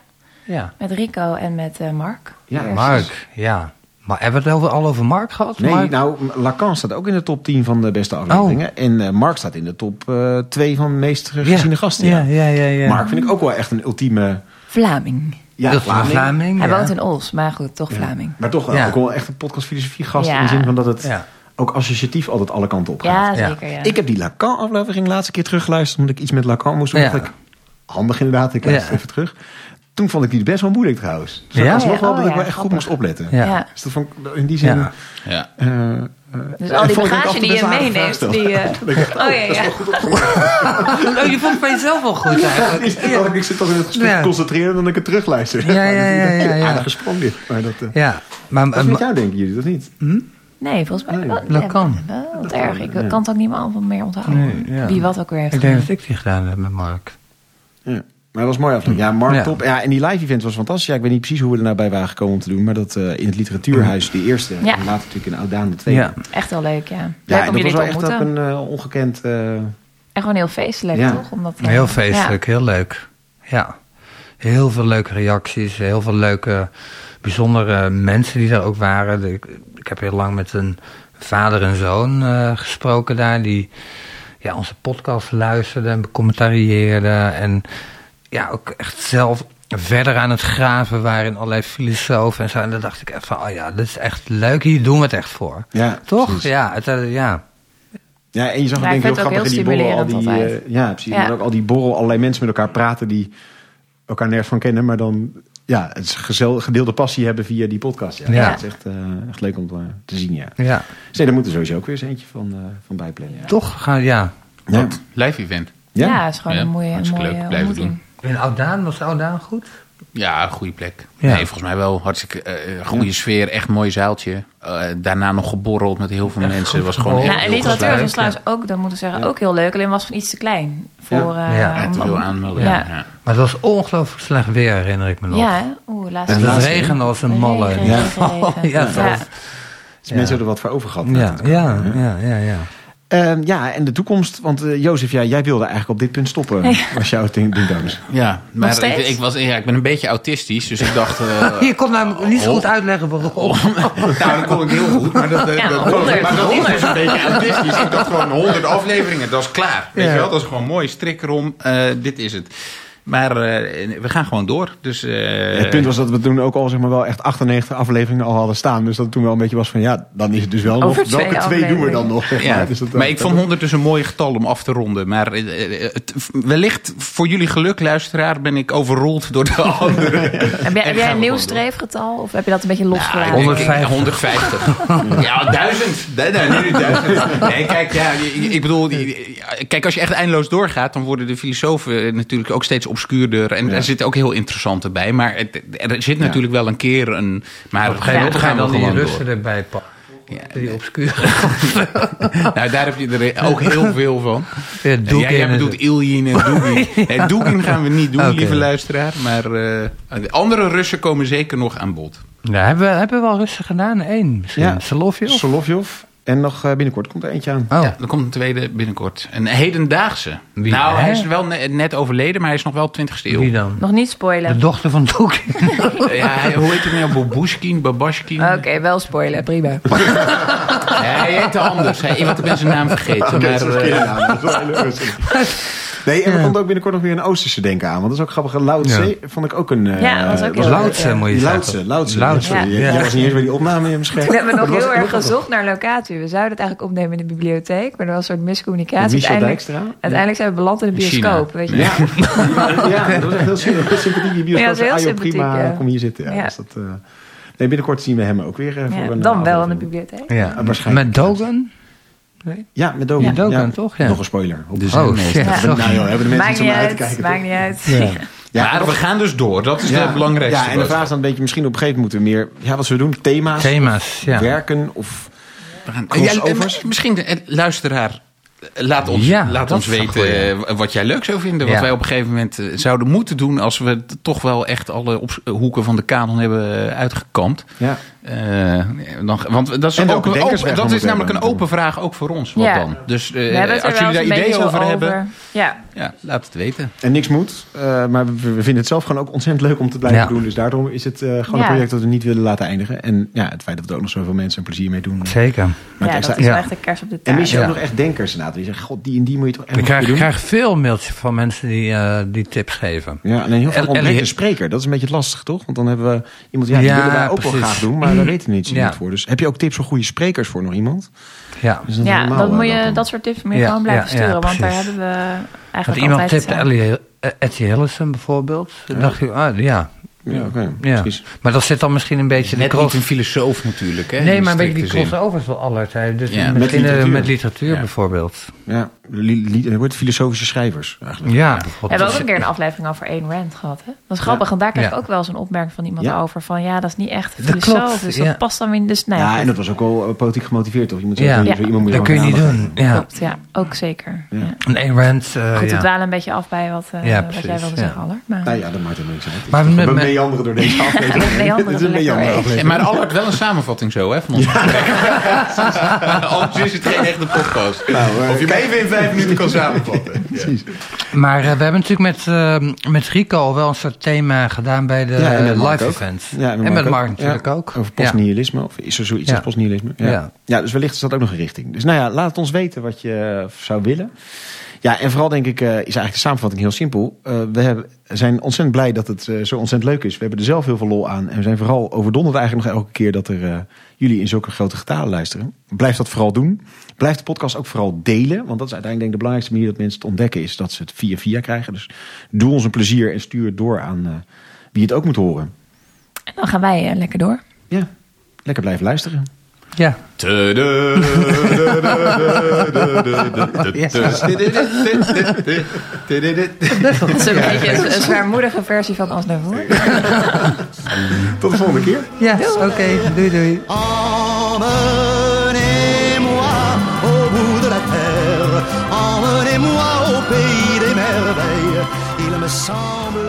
Ja. Met Rico en met eh, Mark. Ja, Mark, ja. Maar hebben we het over, al over Mark gehad? Nee, Mark? nou, Lacan staat ook in de top 10 van de beste afleveringen. En eh, Mark staat in de top 2 van de meest geziene gasten. Ja, ja, ja. ja. Mark vind ik ook wel echt een ultieme... Vlaming. Ja, Dat Vlaming. Vlaming. Hij ja. woont in Os, maar goed, toch Ja. Vlaming. Maar toch Ja. ook wel echt een podcast filosofie gast. Ja. In de zin van dat het Ja. Ook associatief altijd alle kanten op gaat. Ja, Ja. zeker. Ja. Ik heb die Lacan aflevering de laatste keer teruggeluisterd. Omdat ik iets met Lacan moest doen. Ja. ik, handig inderdaad, ik luister Ja. even terug. Toen vond ik die best wel moeilijk trouwens. Dus Ja? ja? alsnog Ja, wel oh dat ik ja, wel echt goed moest opletten. Ja. Ja. Dus dat vond ik in die zin... Ja. Ja. eh, eh, Dus eh, al die bagage die je meeneemt, die... eh, oh ja, ja. Oh, je vond het bij jezelf wel goed eigenlijk. Ik, ik zit toch in het gesprek Ja. te concentreren dan ik het terugluister. Ja, ja, ja, ja, ja. Aardige sprong dit. Maar dat, eh, Ja, maar, dat is maar- met jou denken jullie, dat niet? Nee, volgens mij... Wel- Lacan. Ja, wel wat erg. Ik ja. kan het ook niet meer allemaal meer onthouden. Nee, ja. Wie wat ook weer heeft ik denk dat ik die gedaan heb met Mark. Ja. Maar dat was mooi aflevering. Ja, Mark Ja. top. Ja, en die live event was fantastisch. Ja, ik weet niet precies hoe we er nou bij waren gekomen om te doen. Maar dat eh, in het literatuurhuis, de eerste. Ja. En later natuurlijk in Oudaan, de tweede. Ja. Echt wel leuk, ja. Ja, dat was wel echt ook een eh, ongekend... eh, En gewoon heel feestelijk, Ja. toch? Omdat, Heel feestelijk, ja. heel leuk. Ja. Heel veel leuke reacties, heel veel leuke, bijzondere mensen die er ook waren. De- Ik, heb heel lang met een vader en zoon eh, gesproken daar, die ja, onze podcast luisterden en becommentarieerden. En ja, ook echt zelf verder aan het graven waren in allerlei filosofen en zo. En dan dacht ik echt van, oh ja, dit is echt leuk, hier doen we het echt voor. ja, Toch? precies. Ja, het, eh, ja. Ja, en je zag Ja, denk ik heel grappig in die heel borrel. Al die, eh, ja, precies. Ja. Maar ook al die borrel, allerlei mensen met elkaar praten die elkaar nergens van kennen. Maar dan ja, het is gezel, gedeelde passie hebben via die podcast. Ja, Ja. Dat is echt, eh, echt leuk om te, te zien, ja. ja. Dus nee, daar moet er sowieso ook weer eens eentje van, eh, van bijplannen. Ja. Toch? Gaan, ja. Ja. Live event. Ja, het is gewoon Ja, een mooie, een mooie leuk. Blijven ontmoeting. In Oudaan, was Oudaan goed? Ja, een goede plek. Ja. Nee, volgens mij wel hartstikke eh, goede sfeer, echt mooi zaaltje. Eh, daarna nog geborreld met heel veel mensen. was gewoon heel, Nou, en literatuur was trouwens ook, dat moeten we zeggen, ook heel leuk. Alleen was van iets te klein. Voor, Ja. eh, Ja, Ja, te veel. Maar het was ongelooflijk slecht weer, herinner ik me nog. ja oeh, laatste En Het regende als een malle. Regen, Ja. Ja, Dus mensen hebben er wat voor over gehad. Ja, ja, ja, ja, ja. Ehm, ja, en de toekomst. Want eh, Jozef, ja, jij wilde eigenlijk op dit punt stoppen. Was jouw ding, ding dan. Ja, maar ik, ik, was, ja, ik ben een beetje autistisch, dus ik dacht... eh, Je kon namelijk niet zo goed uitleggen waarom. nou, dat kon ik heel goed, maar dat, eh, Ja, dat, maar dat is dus een beetje autistisch. Ik dacht gewoon honderd afleveringen, dat is klaar. Weet Ja. je wel, dat is gewoon mooi, strik erom, eh, dit is het. Maar eh, we gaan gewoon door. Dus, eh, het punt was dat we toen ook al zeg maar wel echt 98 afleveringen al hadden staan. Dus dat het toen wel een beetje was van ja, dan is het dus wel Over nog. twee Welke twee doen we dan nog? zeg Ja, maar. Dus dat- maar ik vond 100 dus een mooi getal om af te ronden. Maar eh, eh, het, wellicht voor jullie geluk, luisteraar, ben ik overrold door de anderen. Heb jij, heb een nieuw streefgetal? Of heb je dat een beetje losgelaten? Ja, ik- 150. 150. Ja, duizend. Nee, nee, nee, duizend. Nee, kijk, ja, ik ik bedoel, kijk, als je echt eindeloos doorgaat, dan worden de filosofen natuurlijk ook steeds obscuurder. En Ja. er zitten ook heel interessante bij. Maar het- er zit natuurlijk wel een keer een. Maar Op een gegeven moment ga je dan die gewoon Russen door. erbij pakken. Ja. Die obscuur. Nou, daar heb je er ook heel veel van. Ja, Ja, jij en- bedoelt Iljin en Dugin. Dugin gaan we niet doen, Oké. lieve luisteraar. Maar eh, de andere Russen komen zeker nog aan bod. Ja, hebben, we, hebben we al Russen gedaan? Eén misschien. Ja. Solovjov? Solovjov. En nog eh, binnenkort komt er eentje aan. Oh, Ja, er komt een tweede binnenkort. Een hedendaagse. Wie, nou, hè? hij is wel ne- net overleden, maar hij is nog wel 20ste eeuw. wie dan? Nog niet De spoilen. dochter van Doekin. Ja, hij- hoe heet hij nou? Babushkin, Babashkin? Oké, wel spoilen, prima. Nee, hij heette anders. Hij, ik ben zijn naam vergeten. Oké, maar, eh. Nee, en er komt ook binnenkort nog weer een Oosterse denken aan. Want dat is ook grappig. Lao Tse vond ik ook een... eh, Ja, dat was ook heel leuk. Loudse moet je zeggen. Sorry, ja. Jij was niet eens bij die opname in scherm. Toen hebben we nog heel erg gezocht naar locatie. We zouden het eigenlijk opnemen in de bibliotheek, maar er was een soort miscommunicatie. Uiteindelijk, zijn we beland in de bioscoop. Weet je. Ja. ja, dat was echt heel, sym- heel sympathiek. Die bioscoop Ja, dat is heel zei, "Ah, joh, sympathiek, prima, ja. kom hier zitten. Ja, Ja. Dus dat, eh, nee, binnenkort zien we hem ook weer eh, voor een dan eh, wel in de bibliotheek. Ja, waarschijnlijk. met Dogan? Ja, met Dogan. Ja, Dogan, toch? Ja. Nog een spoiler. Op. Dus- Oh, nee. Ja. Nou joh, hebben de mensen om niet naar uit uit, te kijken. maakt niet uit. Ja. Ja, maar we gaan dus door. Dat is de belangrijkste. Ja, en de vraag is dan een beetje, misschien op een gegeven moment moeten we meer, ja, wat zullen we doen? Thema's? Thema's, ja. Werken of... We gaan, crossovers. Ja, misschien, de, eh, luisteraar, laat ons, Ja, laat ons weten goeie. eh, wat jij leuk zou vinden. Wat Ja. wij op een gegeven moment eh, zouden moeten doen als we toch wel echt alle hoeken van de kanon hebben eh, uitgekampt. Ja. Eh, dan, want dat is, ook, dat is namelijk een open vraag ook voor ons. Wat Ja. dan? Dus als jullie daar ideeën over zo hebben, Ja, Ja, laat het weten. En niks moet. eh, maar we, we vinden het zelf gewoon ook ontzettend leuk om te blijven Ja. doen. Dus daarom is het eh, gewoon Ja. een project dat we niet willen laten eindigen. En ja, het feit dat er ook nog zoveel mensen een plezier mee doen. Zeker. maakt ja, extra- dat is wel echt een kers op de En taart. mis je ook Ja. nog echt denkers inderdaad. Die zeggen, god, die en die moet je toch echt Ik krijg, keer ik doen. krijg veel mailtjes van mensen die, eh, die tips geven. Ja, alleen heel veel El- ontbreekt een spreker. Dat is een beetje lastig, toch? Want dan hebben we iemand, ja, die Ja, willen wij ook wel graag doen. Maar daar weten we niet Ja. voor. Dus heb je ook tips voor goede sprekers voor nog iemand? Ja. Is dat Ja, dat moet je, dat soort tips moet je Ja, gewoon blijven ja, ja, sturen. want daar hebben we Want eigenlijk iemand altijd... tipte eh, Ellie, eh, Etty Hillison bijvoorbeeld. Dan dacht ik, ah, ja. Ja, oké. ja. Precies. Maar dat zit dan misschien een beetje... de Net cross- niet een filosoof natuurlijk, hè? Nee, maar een beetje die crossovers wel altijd. Dus Ja. Met misschien literatuur. met literatuur Ja. bijvoorbeeld. Ja, wordt filosofische schrijvers eigenlijk. Ja, We hebben ook een keer een aflevering over Ayn Rand gehad. Hè? Dat is grappig, want daar kreeg ik Ja. ook wel eens een opmerking van iemand Ja. over. Van ja, dat is niet echt klopt, Dus ja. dat past dan weer niet. Dus nou ja, Ja, en dat was ook wel eh, politiek gemotiveerd, toch? Je moet Ja. zeggen, Ja. iemand moet Dat kun je niet doen. Ja. Klopt, ja, ook zeker. Ja. Ja. Een Ayn Rand, eh, Goed, we ja. dwalen een beetje af bij wat, eh, Ja, wat jij wilde ja. zeggen, Aller. Maar, Nou ja, dat maakt helemaal niks uit. Maar We meanderen door deze aflevering. Het is een er aflevering. Ja, maar Albert, wel een samenvatting zo, hè, van ons gesprek. Anders is het geen echte podcast. Nou, of je even vijf minuten kan samenvatten. Precies. Maar eh, we hebben natuurlijk met, eh, met Rico al wel een soort thema gedaan bij de Ja, live ook. events. Ja, en met Mark natuurlijk Ja, ook. Over postnihilisme. Of is er zoiets Ja. als postnihilisme? Ja. Ja. Ja. dus wellicht is dat ook nog een richting. Dus nou ja, laat het ons weten wat je eh, zou willen. Ja, en vooral denk ik, eh, is eigenlijk de samenvatting heel simpel. Eh, we hebben, zijn ontzettend blij dat het eh, zo ontzettend leuk is. We hebben er zelf heel veel lol aan. En we zijn vooral overdonderd eigenlijk nog elke keer dat er jullie in zulke grote getalen luisteren. Blijf dat vooral doen. Blijf de podcast ook vooral delen. Want dat is uiteindelijk denk ik de belangrijkste manier dat mensen het ontdekken. Is dat ze het via via krijgen. Dus doe ons een plezier en stuur het door aan wie het ook moet horen. En dan gaan wij lekker door. Ja, lekker blijven luisteren. Ja. Dat is een beetje een, zwaarmoedige versie van Als naar voren. Tot de volgende keer. Ja, oké. Doei doei. Emmenez-moi au bout de la terre, emmenez-moi au pays des merveilles. Il me semble